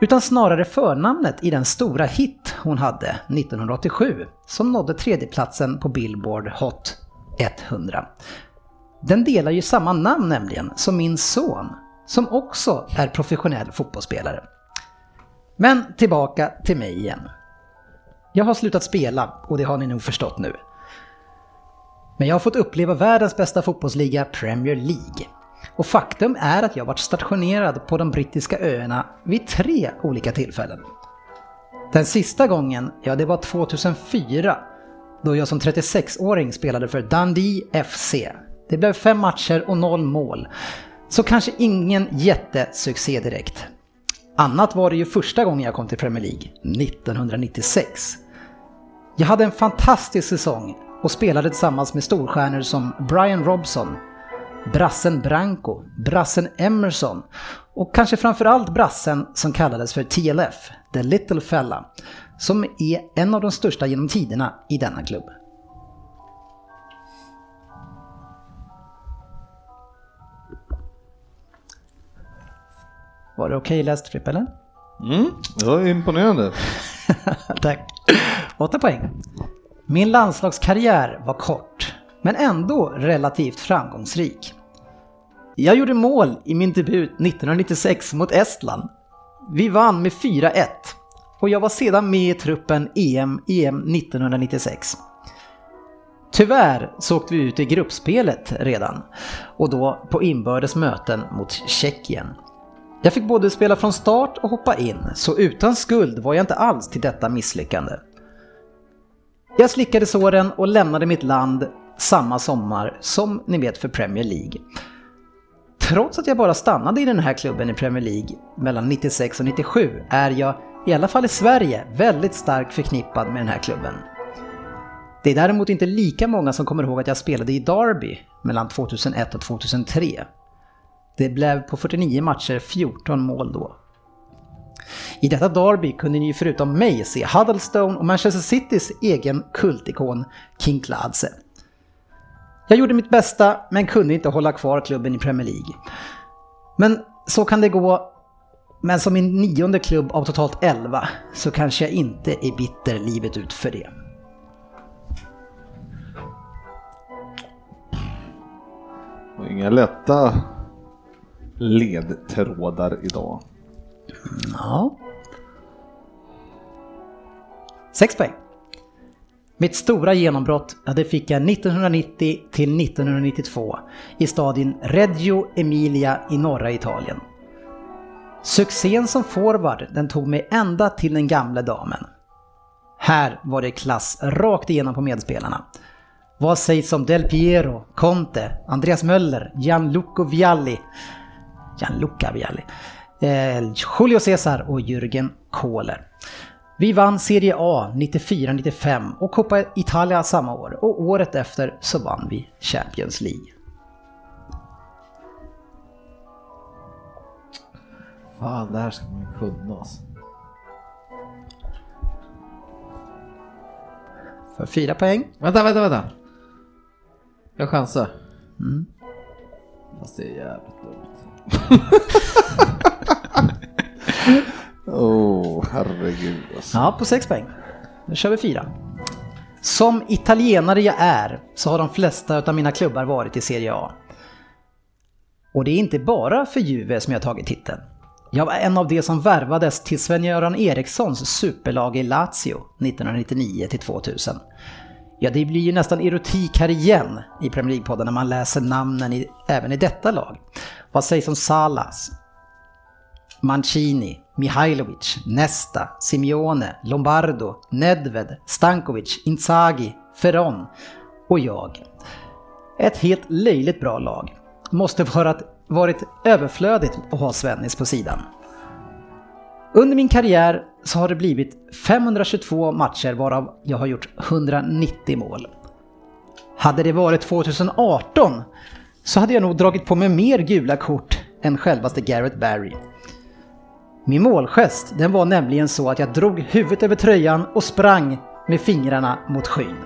Utan snarare förnamnet i den stora hit hon hade 1987 som nådde tredjeplatsen på Billboard Hot 100. Den delar ju samma namn nämligen som min son som också är professionell fotbollsspelare. Men tillbaka till mig igen. Jag har slutat spela och det har ni nog förstått nu. Men jag har fått uppleva världens bästa fotbollsliga Premier League. Och faktum är att jag varit stationerad på de brittiska öarna vid tre olika tillfällen. Den sista gången, ja det var 2004, då jag som 36-åring spelade för Dundee FC. Det blev fem matcher och noll mål. Så kanske ingen jättesuccé direkt. Annat var det ju första gången jag kom till Premier League, 1996. Jag hade en fantastisk säsong och spelade tillsammans med storstjärnor som Brian Robson, brassen Branco, brassen Emerson och kanske framförallt brassen som kallades för TLF, The Little Fella, som är en av de största genom tiderna i denna klubb. Var det okej okay läst Fripp eller? Mm, det var imponerande. [laughs] Tack. Åtta poäng. Min landslagskarriär var kort, men ändå relativt framgångsrik. Jag gjorde mål i min debut 1996 mot Estland. Vi vann med 4-1 och jag var sedan med i truppen EM, EM 1996. Tyvärr så åkte vi ut i gruppspelet redan och då på inbördes möten mot Tjeckien. Jag fick både spela från start och hoppa in, så utan skuld var jag inte alls till detta misslyckande. Jag slickade såren och lämnade mitt land samma sommar som ni vet för Premier League. Trots att jag bara stannade i den här klubben i Premier League mellan 96 och 97 är jag, i alla fall i Sverige, väldigt starkt förknippad med den här klubben. Det är däremot inte lika många som kommer ihåg att jag spelade i Derby mellan 2001 och 2003. Det blev på 49 matcher 14 mål då. I detta derby kunde ni förutom mig se Huddlestone och Manchester Citys egen kultikon King Kladze. Jag gjorde mitt bästa men kunde inte hålla kvar klubben i Premier League. Men så kan det gå. Men som min nionde klubb av totalt 11 så kanske jag inte är bitter livet ut för det. Inga lätta ledtrådar idag. Ja. Sex poäng. Mitt stora genombrott ja, det fick jag 1990 till 1992 i staden Reggio Emilia i norra Italien. Succén som forward den tog mig ända till den gamla damen. Här var det klass rakt igenom på medspelarna. Vad sägs om Del Piero, Conte, Andreas Möller, Gianluco Vialli, Gianluca Vialli, eh, Julio Cesar och Jürgen Kohler. Vi vann Serie A 94-95 och Coppa Italia samma år och året efter så vann vi Champions League. Fan, det här ska man ju kunna alltså. För fyra poäng. Vänta, vänta, vänta. Jag chansar. Mm. Fast det är jävligt dumt. [laughs] Åh, oh, herregud alltså. Ja, på sex poäng. Nu kör vi fyra. Som italienare jag är så har de flesta av mina klubbar varit i Serie A. Och det är inte bara för Juve som jag tagit titeln. Jag var en av de som värvades till Sven-Göran Erikssons superlag i Lazio 1999 2000. Ja, det blir ju nästan erotik här igen i Premier League-podden när man läser namnen i, även i detta lag. Vad sägs om Salas, Mancini, Mihailovic, Nesta, Simeone, Lombardo, Nedved, Stankovic, Inzaghi, Ferron och jag. Ett helt löjligt bra lag. Måste vara varit överflödigt att ha Svennis på sidan. Under min karriär så har det blivit 522 matcher varav jag har gjort 190 mål. Hade det varit 2018 så hade jag nog dragit på mig mer gula kort än självaste Garrett Barry. Min målgest den var nämligen så att jag drog huvudet över tröjan och sprang med fingrarna mot skyn.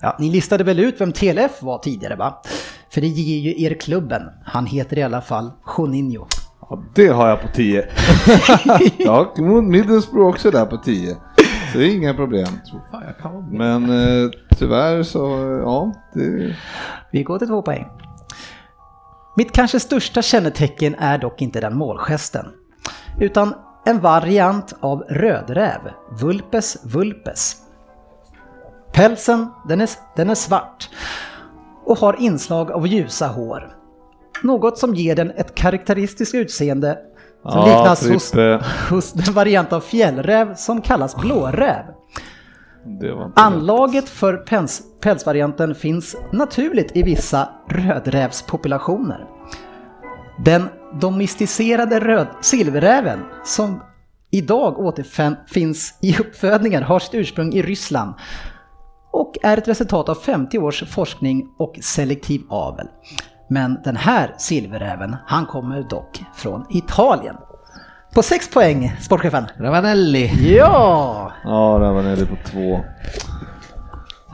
Ja, ni listade väl ut vem TLF var tidigare va? För det ger ju er klubben. Han heter i alla fall Juninho. Ja, det har jag på 10. [laughs] ja, Middlesbrough också där på 10. Så det är inga problem. Men eh, tyvärr så, ja. Det, Vi går till två poäng. Mitt kanske största kännetecken är dock inte den målgesten. Utan en variant av rödräv, Vulpes vulpes. Pälsen, den är, den är svart och har inslag av ljusa hår. Något som ger den ett karaktäristiskt utseende som Ja, liknas hos, Frippe. hos den variant av fjällräv som kallas blåräv. var inte Anlaget för päls, pälsvarianten finns naturligt i vissa rödrävspopulationer. Den domesticerade röd silverräven som idag återfinns i uppfödningar har sitt ursprung i Ryssland och är ett resultat av 50 års forskning och selektiv avel. Men den här silverräven, han kommer dock från Italien. På 6 poäng, sportchefen. Ravanelli. Ja! Ja, nere på två.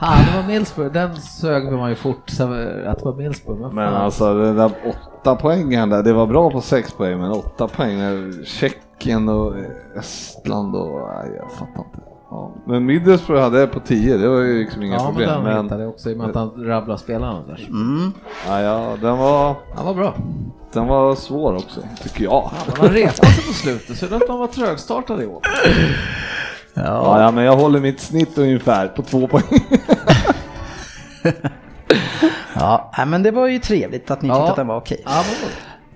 Fan, det var Middlesbrough. Den sög man ju fort att det var Middlesbrough. Men, Men alltså den där åtta poängen där, det var bra på sex poäng, men åtta poäng, när Tjeckien och Estland och, nej jag fattar inte. Ja. Men Middlesbrough hade det på 10, det var ju liksom inga ja, men problem. den Men, hittade jag också i och med att han rabblade spelarna där. Mm. ja, ja, den, var, Han var bra. den var svår också, tycker jag. Men han repade sig på slutet, så det att han var trögstartad i år. Ja, ja, men jag håller mitt snitt ungefär på två poäng. [laughs] Ja, men det var ju trevligt att ni Ja. tyckte att den var okej. Ja, men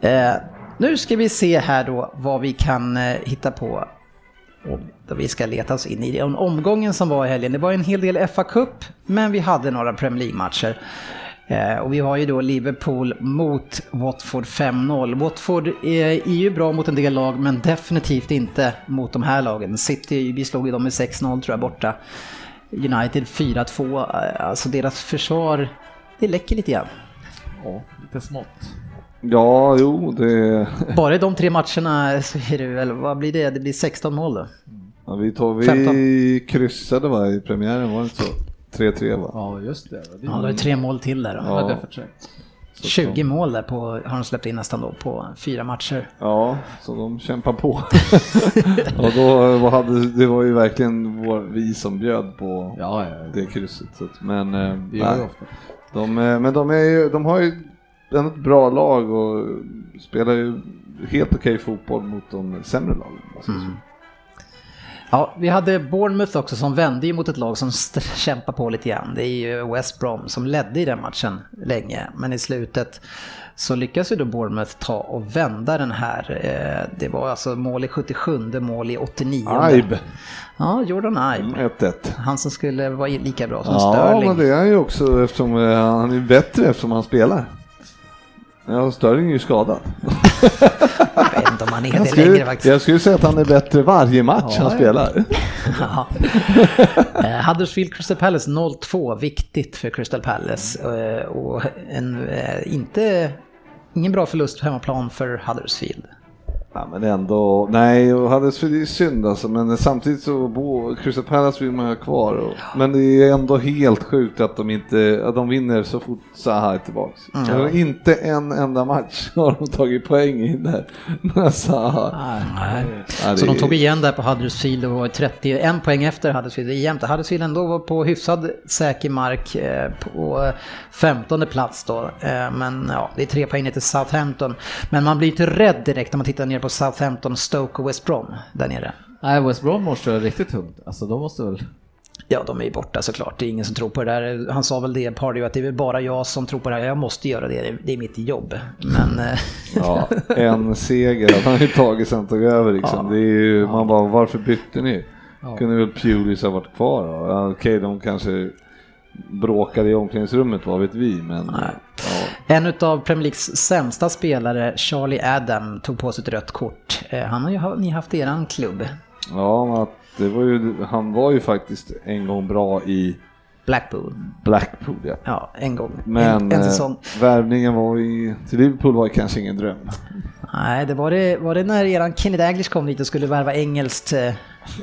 bra. Eh, nu ska vi se här då vad vi kan eh, hitta på. Vi ska leta oss in i den omgången som var i helgen. Det var en hel del fa Cup, men vi hade några Premier League-matcher. Eh, och vi har ju då Liverpool mot Watford 5-0. Watford är, är ju bra mot en del lag, men definitivt inte mot de här lagen. City, vi slog ju dem med 6-0 tror jag borta. United 4-2, eh, alltså deras försvar, det läcker lite grann. Ja, lite smått. Ja, jo, det... Bara i de tre matcherna så är det väl, vad blir det? Det blir 16 mål då. Ja, vi, tog, vi 15. kryssade va, i premiären, var det inte så? 3-3 va? Ja, just det. det Ja, då är det tre mål till där då. Ja, Ja. det är för trögt. 20 mål där på, har de släppt in nästan då på fyra matcher. Ja, så de kämpar på. [laughs] och då hade, det var ju verkligen vår, vi som bjöd på Ja, ja. det krysset. Så att, men, eh, Det nej, de, eh, men de, är ju, de har ju ett bra lag och spelar ju helt okej fotboll mot de sämre lagen. Alltså, Ja, vi hade Bournemouth också som vände mot ett lag som kämpar på lite grann. Det är ju West Brom som ledde i den matchen länge. Men i slutet så lyckas ju då Bournemouth ta och vända den här. Eh, Det var alltså mål i 77, mål i 89. Aib, Ja, Jordan Ibe. 1-1. Han som skulle vara lika bra som Ja, Sterling. men det är han ju också eftersom eh, han är bättre eftersom han spelar. Ja, Sterling är ju skadad. Jag vet inte om han är det skulle, längre faktiskt. jag skulle säga att han är bättre varje match Ja, han spelar. [laughs] Ja. Eh, Huddersfield Crystal Palace 0-2, viktigt för Crystal Palace. Eh, Och en, eh, inte, ingen bra förlust på hemmaplan för Huddersfield. Ja, men ändå, nej, och Huddersfield är synd alltså, men samtidigt så bo, Crystal Palace vill man ha kvar. Och, men det är ändå helt sjukt att de inte, att de vinner så fort Zaha är tillbaks. Mm. Inte en enda match [laughs] har de tagit poäng i där med Zaha. Nej. Ja, Så det- de tog igen där på Huddersfield och var 31 poäng efter Huddersfield. Det är jämnt. Huddersfield ändå var på hyfsad säker mark eh, på 15 plats då. Eh, Men ja, det är tre poäng ner till Southampton. Men man blir inte rädd direkt när man tittar ner på Southampton, Stoke och West Brom där nere. Nej, West Brom måste vara riktigt tungt. Alltså de måste väl... Ja, de är ju borta såklart. Det är ingen som tror på det där. Han sa väl det, Pardew, att det är väl bara jag som tror på det här. Jag måste göra det, det är mitt jobb. Men eh, Ja, [laughs] en seger att han har ju tagit sen tog över liksom. Ja. Det är ju, man bara, varför bytte ni? Ja. Kunde väl Pulis ha varit kvar då? Okej, de kanske bråkade i omklädningsrummet, vad vet vi, men... Nej. Ja. en av Premier Leagues sämsta spelare, Charlie Adam, tog på sig ett rött kort. Eh, Han har ju ni haft i eran klubb, Ja, det var ju, han var ju faktiskt en gång bra i Blackpool. Blackpool. Ja. Ja, en gång. Men en, en säsong. eh, värvningen var i, till Liverpool var ju kanske ingen dröm. Nej, det var det, var det när eran Kenny Daglish kom dit och skulle värva engelskt eh,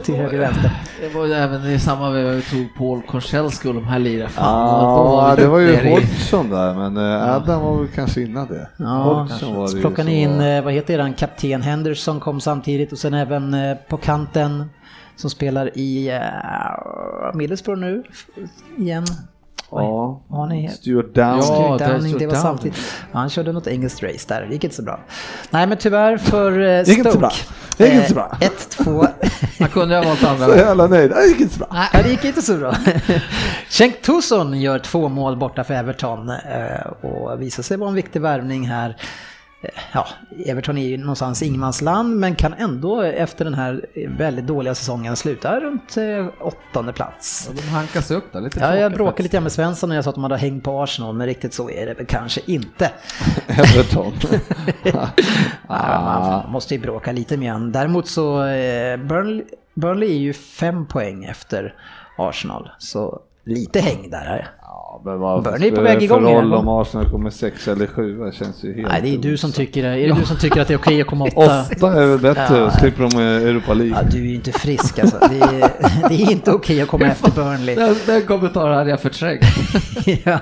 till höger vänster. Det var ju även i samma veva vi tog Paul Konchelski och de här då Ja, det var ju Hodgson där, men eh, Adam var väl kanske innan det. Ja, så plockade ni in, eh, vad heter han, kapten Henderson kom samtidigt och sen även eh, på kanten som spelar i uh, Middlesbrough nu igen. Ja, har ni- Stuart Downing. Ja, Stuart det Downing, det var samtidigt. Ja, han körde något engelskt race där, det gick inte så bra. Nej men tyvärr för eh, gick inte så bra. Stoke. Det gick inte så bra. 1-2. [laughs] Han kunde ha valt andra Så jävla nöjd. Det gick inte så bra. Nej, det gick inte så bra. [laughs] Cenk Tosun gör två mål borta för Everton eh, och visar sig vara en viktig värvning här. Ja, Everton är ju någonstans ingenmansland men kan ändå efter den här väldigt dåliga säsongen sluta runt eh, åttonde plats. Och de hankas upp där, lite Ja, jag bråkade lite med Svensson när jag sa att de hade hängt på Arsenal, men riktigt så är det väl kanske inte. [laughs] Everton. [laughs] Ja, man måste ju bråka lite med han. Däremot så, eh, Burnley, Burnley är ju fem poäng efter Arsenal, så lite häng där. Ja, men vad Burnley är på väg igång roll igen. om Arsenal kommer sex eller sju? Det känns ju helt Nej, det är du som tycker det. Är det du som tycker att det är okej att komma [laughs] åtta? Åtta är väl bättre, Ja. slipper de Europa League. Ja, du är ju inte frisk alltså. Det är, [laughs] det är inte okej att komma [laughs] efter Burnley. Den, den kommentaren hade jag förträngt. ja.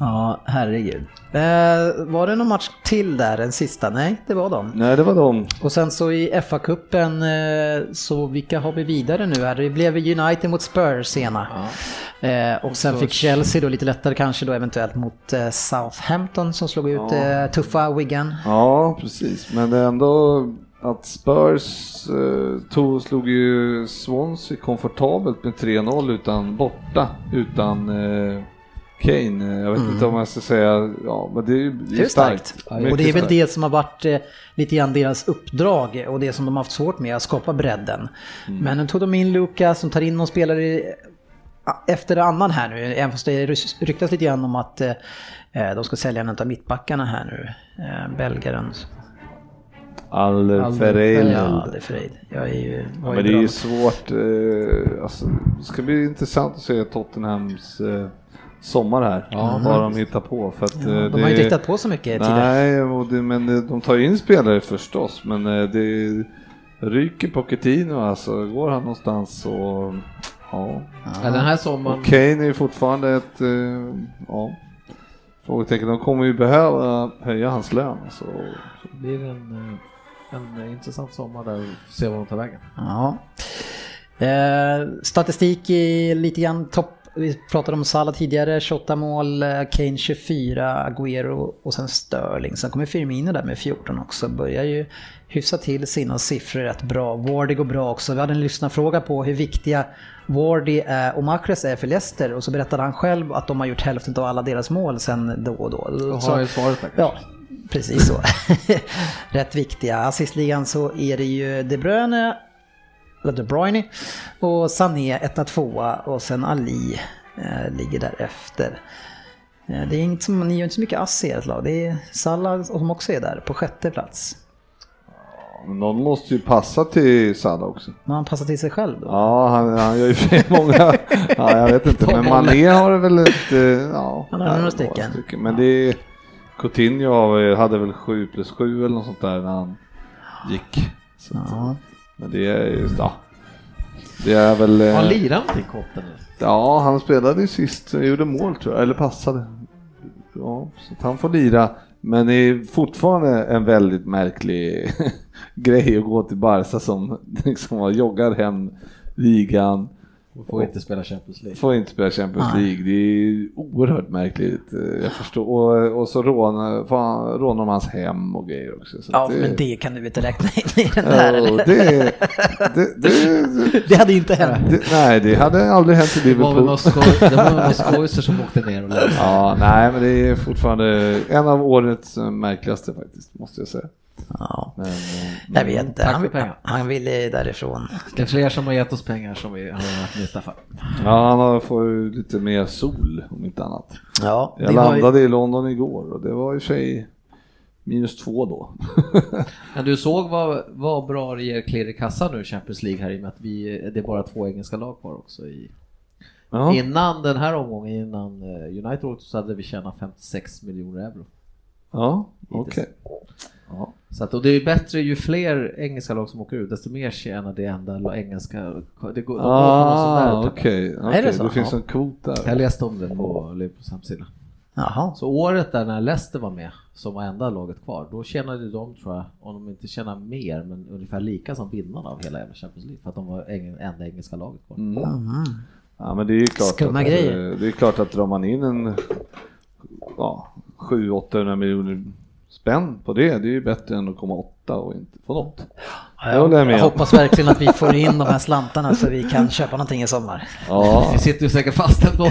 ja, herregud. Eh, var det någon match till där, en sista? Nej, det var de. Nej, det var de. Och sen så i FA-cupen, eh, så vilka har vi vidare nu här? Det blev United mot Spurs sena. Eh, och sen fick Chelsea då lite lättare kanske då eventuellt mot eh, Southampton som slog ut eh, tuffa Wigan. Ja, precis. Men det är ändå att Spurs eh, tog, slog ju Swansea komfortabelt med 3-0 utan borta, utan eh, Kane. Jag vet inte om jag ska säga, ja men det är ju det är Mm. Starkt. starkt. Och det är väl det som har varit eh, lite grann deras uppdrag och det som de har haft svårt med, att skapa bredden. Mm. Men nu tog de in Luka som tar in någon spelare i- efter annan här nu, även fast det ryktas lite grann om att eh, eh, de ska sälja en av mittbackarna här nu, eh, belgaren. Alderfereld. Ja, Freid. Jag är ju... Ja, men det är ju svårt. Eh, alltså, det ska bli intressant att se Tottenhams eh, sommar här. Ja, vad de hittar på. För att, Ja, eh, de det, har ju inte riktat på så mycket tidigare. Nej, och det, men det, de tar ju in spelare förstås. Men eh, det ryker Pochettino alltså. Går han någonstans så... Ja. Ja, den här sommaren, Och Kane är ju fortfarande ett... Eh, ja. Frågetecken. De kommer ju behöva höja hans lön. Så. det blir en, eh, en intressant sommar där och se vad de tar vägen. Ja. Eh, statistik i lite grann topp. Vi pratade om Salah tidigare, 28 mål, eh, Kane 24, Agüero och sen Sterling. Sen kommer Firmino där med 14 också. Börjar ju hyfsa till sina siffror rätt bra. Wardy går bra också. Vi hade en lyssnarfråga på hur viktiga Wardy är och Mahrez är för Leicester och så berättade han själv att de har gjort hälften av alla deras mål sen då och då. Då har jag svaret där Ja, precis så. [laughs] Rätt viktiga. Assistligan så är det ju De Bruyne, De Bruyne och Sané etta, tvåa och sen Ali eh, ligger därefter. Eh, det är inget som, ni gör inte så mycket ass i ert lag. Det är Salah som också är där på sjätte plats. Men någon måste ju passa till Salah också. Men han passar till sig själv då. Ja, han, han gör ju för [laughs] många. Ja, jag vet inte, men Mané har väl eh, Ja, Han har några stycken. Men det är... Coutinho hade väl 7 plus 7 eller något sånt där när han gick. Så, Ja. Men det är just, ja. Det är väl... eh, Har han lirat någonting Kotten nu? Ja, han spelade ju sist, gjorde mål tror jag, eller passade. Ja, så han får lira. Men det är fortfarande en väldigt märklig [laughs] grej att gå till Barca som [laughs] liksom joggar hem ligan. Och får inte spela Champions League. Får inte spela Champions Nej. League. Det är oerhört märkligt. Jag förstår. Och, och så rånar, rånar de hans hem och grejer också. Så Ja, att men det kan du inte räkna in i den där Ja, det, [laughs] det, det, Det hade inte hänt. det, nej, det hade aldrig hänt i Det Liverpool. det var väl någon skojser som åkte ner och läste. [laughs] Ja, nej, men det är fortfarande en av årets eh, märkligaste faktiskt, måste jag säga. Ja. Men, eh, Jag vet inte, han, han ville därifrån. Det är fler som har gett oss pengar som vi har haft nytta för. ja, han fått ju lite mer sol om inte annat. Ja, Jag var ju- landade i London igår och det var i sig minus två då. [laughs] Men du såg vad, vad bra det ger klirr i kassan nu i Champions League här i och med att vi, det är bara två engelska lag kvar också i ja. Innan den här omgången, innan eh, United åkte så hade vi tjänat 56 miljoner euro. Ja, okej. Ja. Så att, och det är bättre ju fler engelska lag som åker ut, desto mer tjänar det enda engelska... Det går, Ah, typ. okej. Är det okej. så? Det finns Ja. en kvot där. Jag läste om det på Liverpools hemsida. Jaha. Så året där när Leicester var med, som var enda laget kvar, då tjänade de tror jag, om de inte tjänar mer, men ungefär lika som vinnarna av hela jävla Champions League, för att de var eng- enda engelska laget kvar. Mm. Ja men det är ju klart Skumma att, grejer. eh, det är klart att drar man in en ja, 700-800 miljoner spänn på det, det är ju bättre än att komma åtta och inte få något. Ja, Det jag jag om. hoppas verkligen att vi får in de här slantarna så vi kan köpa någonting i sommar. Ja, Vi sitter ju säkert fast ändå. [laughs]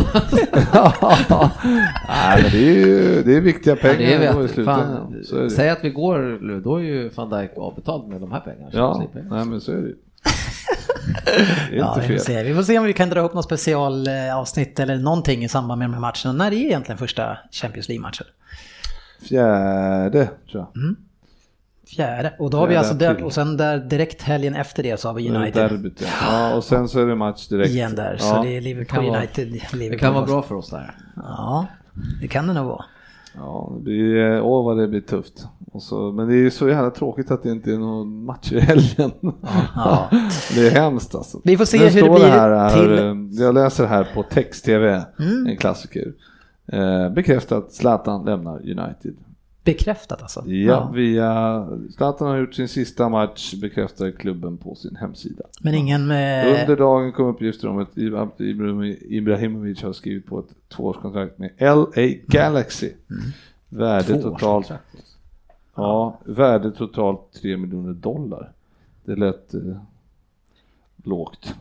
Nej, men det är ju det är viktiga pengar det ändå i vet, slutändan. fan, Så är det. säg att vi går, då är ju van Dijk avbetald med de här pengarna. Ja, nej men så är det ju. Det Ja, inte vi, får se. vi får se om vi kan dra upp något specialavsnitt eller någonting i samband med de här matcherna. När är egentligen första Champions League-matchen? Fjärde, tror jag. Fjärde. Och då har vi alltså där, och sen där direkt helgen efter det så har vi Det United Derbyt, ja. ja. Och sen så är det match direkt. igen där. Ja. Så det är Det Liverpool kan vara- United. Det Liverpool. kan vara bra för oss där. Ja, det kan det nog vara. Ja, det blir, åh vad det blir tufft. Och så, men det är så jävla tråkigt att det inte är någon match i helgen. Ja. [laughs] Det är hemskt alltså. Vi får se Nu hur det blir här, här, till- eh, Jag läser här på text-tv, Mm. en klassiker. Eh, bekräftat, Zlatan lämnar United. Bekräftat alltså? Ja, via... Zlatan har gjort sin sista match, bekräftar klubben på sin hemsida. Men ingen med... Under dagen kom uppgifter om att Ibrahimovic har skrivit på ett tvåårskontrakt med LA Galaxy. Värde Två totalt, kontrakt. ja, värde totalt 3 miljoner dollar. Det lät eh, lågt.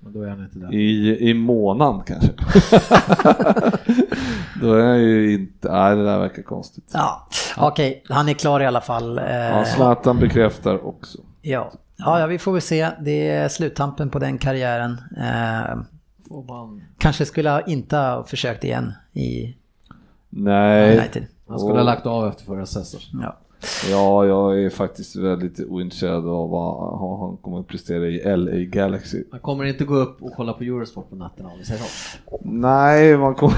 Men då är han inte där. I, I månaden kanske. [laughs] Då är jag ju inte, nej det där verkar konstigt. Ja, okej, han är klar i alla fall. Eh, Ja, Zlatan bekräftar också. ja. Ja, ja, vi får väl se. Det är sluttampen på den karriären. Eh, Får man... kanske skulle ha inte ha försökt igen i Nej, United. Han skulle ha lagt av efter förra säsongen. Ja. Ja jag är faktiskt väldigt ointresserad av vad han kommer att prestera i LA Galaxy. Man kommer inte gå upp och kolla på Eurosport på natten om vi säger så. Nej, man kom...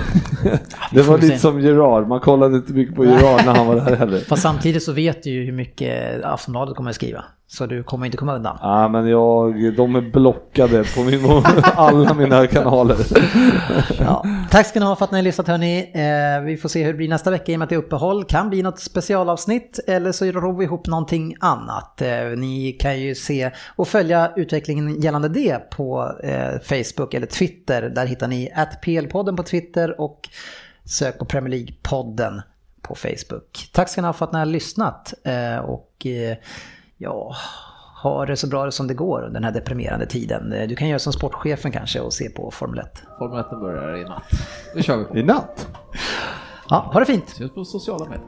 det var lite som Gerard, man kollade inte mycket på Gerard när han var där heller. Fast samtidigt så vet du ju hur mycket Aftonbladet kommer att skriva. Så du kommer inte komma undan. Ja, men jag, de är blockade på min, [laughs] alla mina kanaler. [laughs] Ja. Tack ska ni ha för att ni har lyssnat hörni. Eh, vi får se hur det blir nästa vecka i och med att det är uppehåll. Kan bli något specialavsnitt eller så ror vi ihop någonting annat. Eh, ni kan ju se och följa utvecklingen gällande det på eh, Facebook eller Twitter. Där hittar ni PL-podden på Twitter och sök på Premier League-podden på Facebook. Tack ska ni ha för att ni har lyssnat eh, och eh, ja, ha det så bra som det går under den här deprimerande tiden. Eh, Du kan göra som sportchefen kanske och se på Formel 1. Formel 1 börjar i natt. Nu kör vi. I natt. Ja, ha det fint! Ses på sociala medier.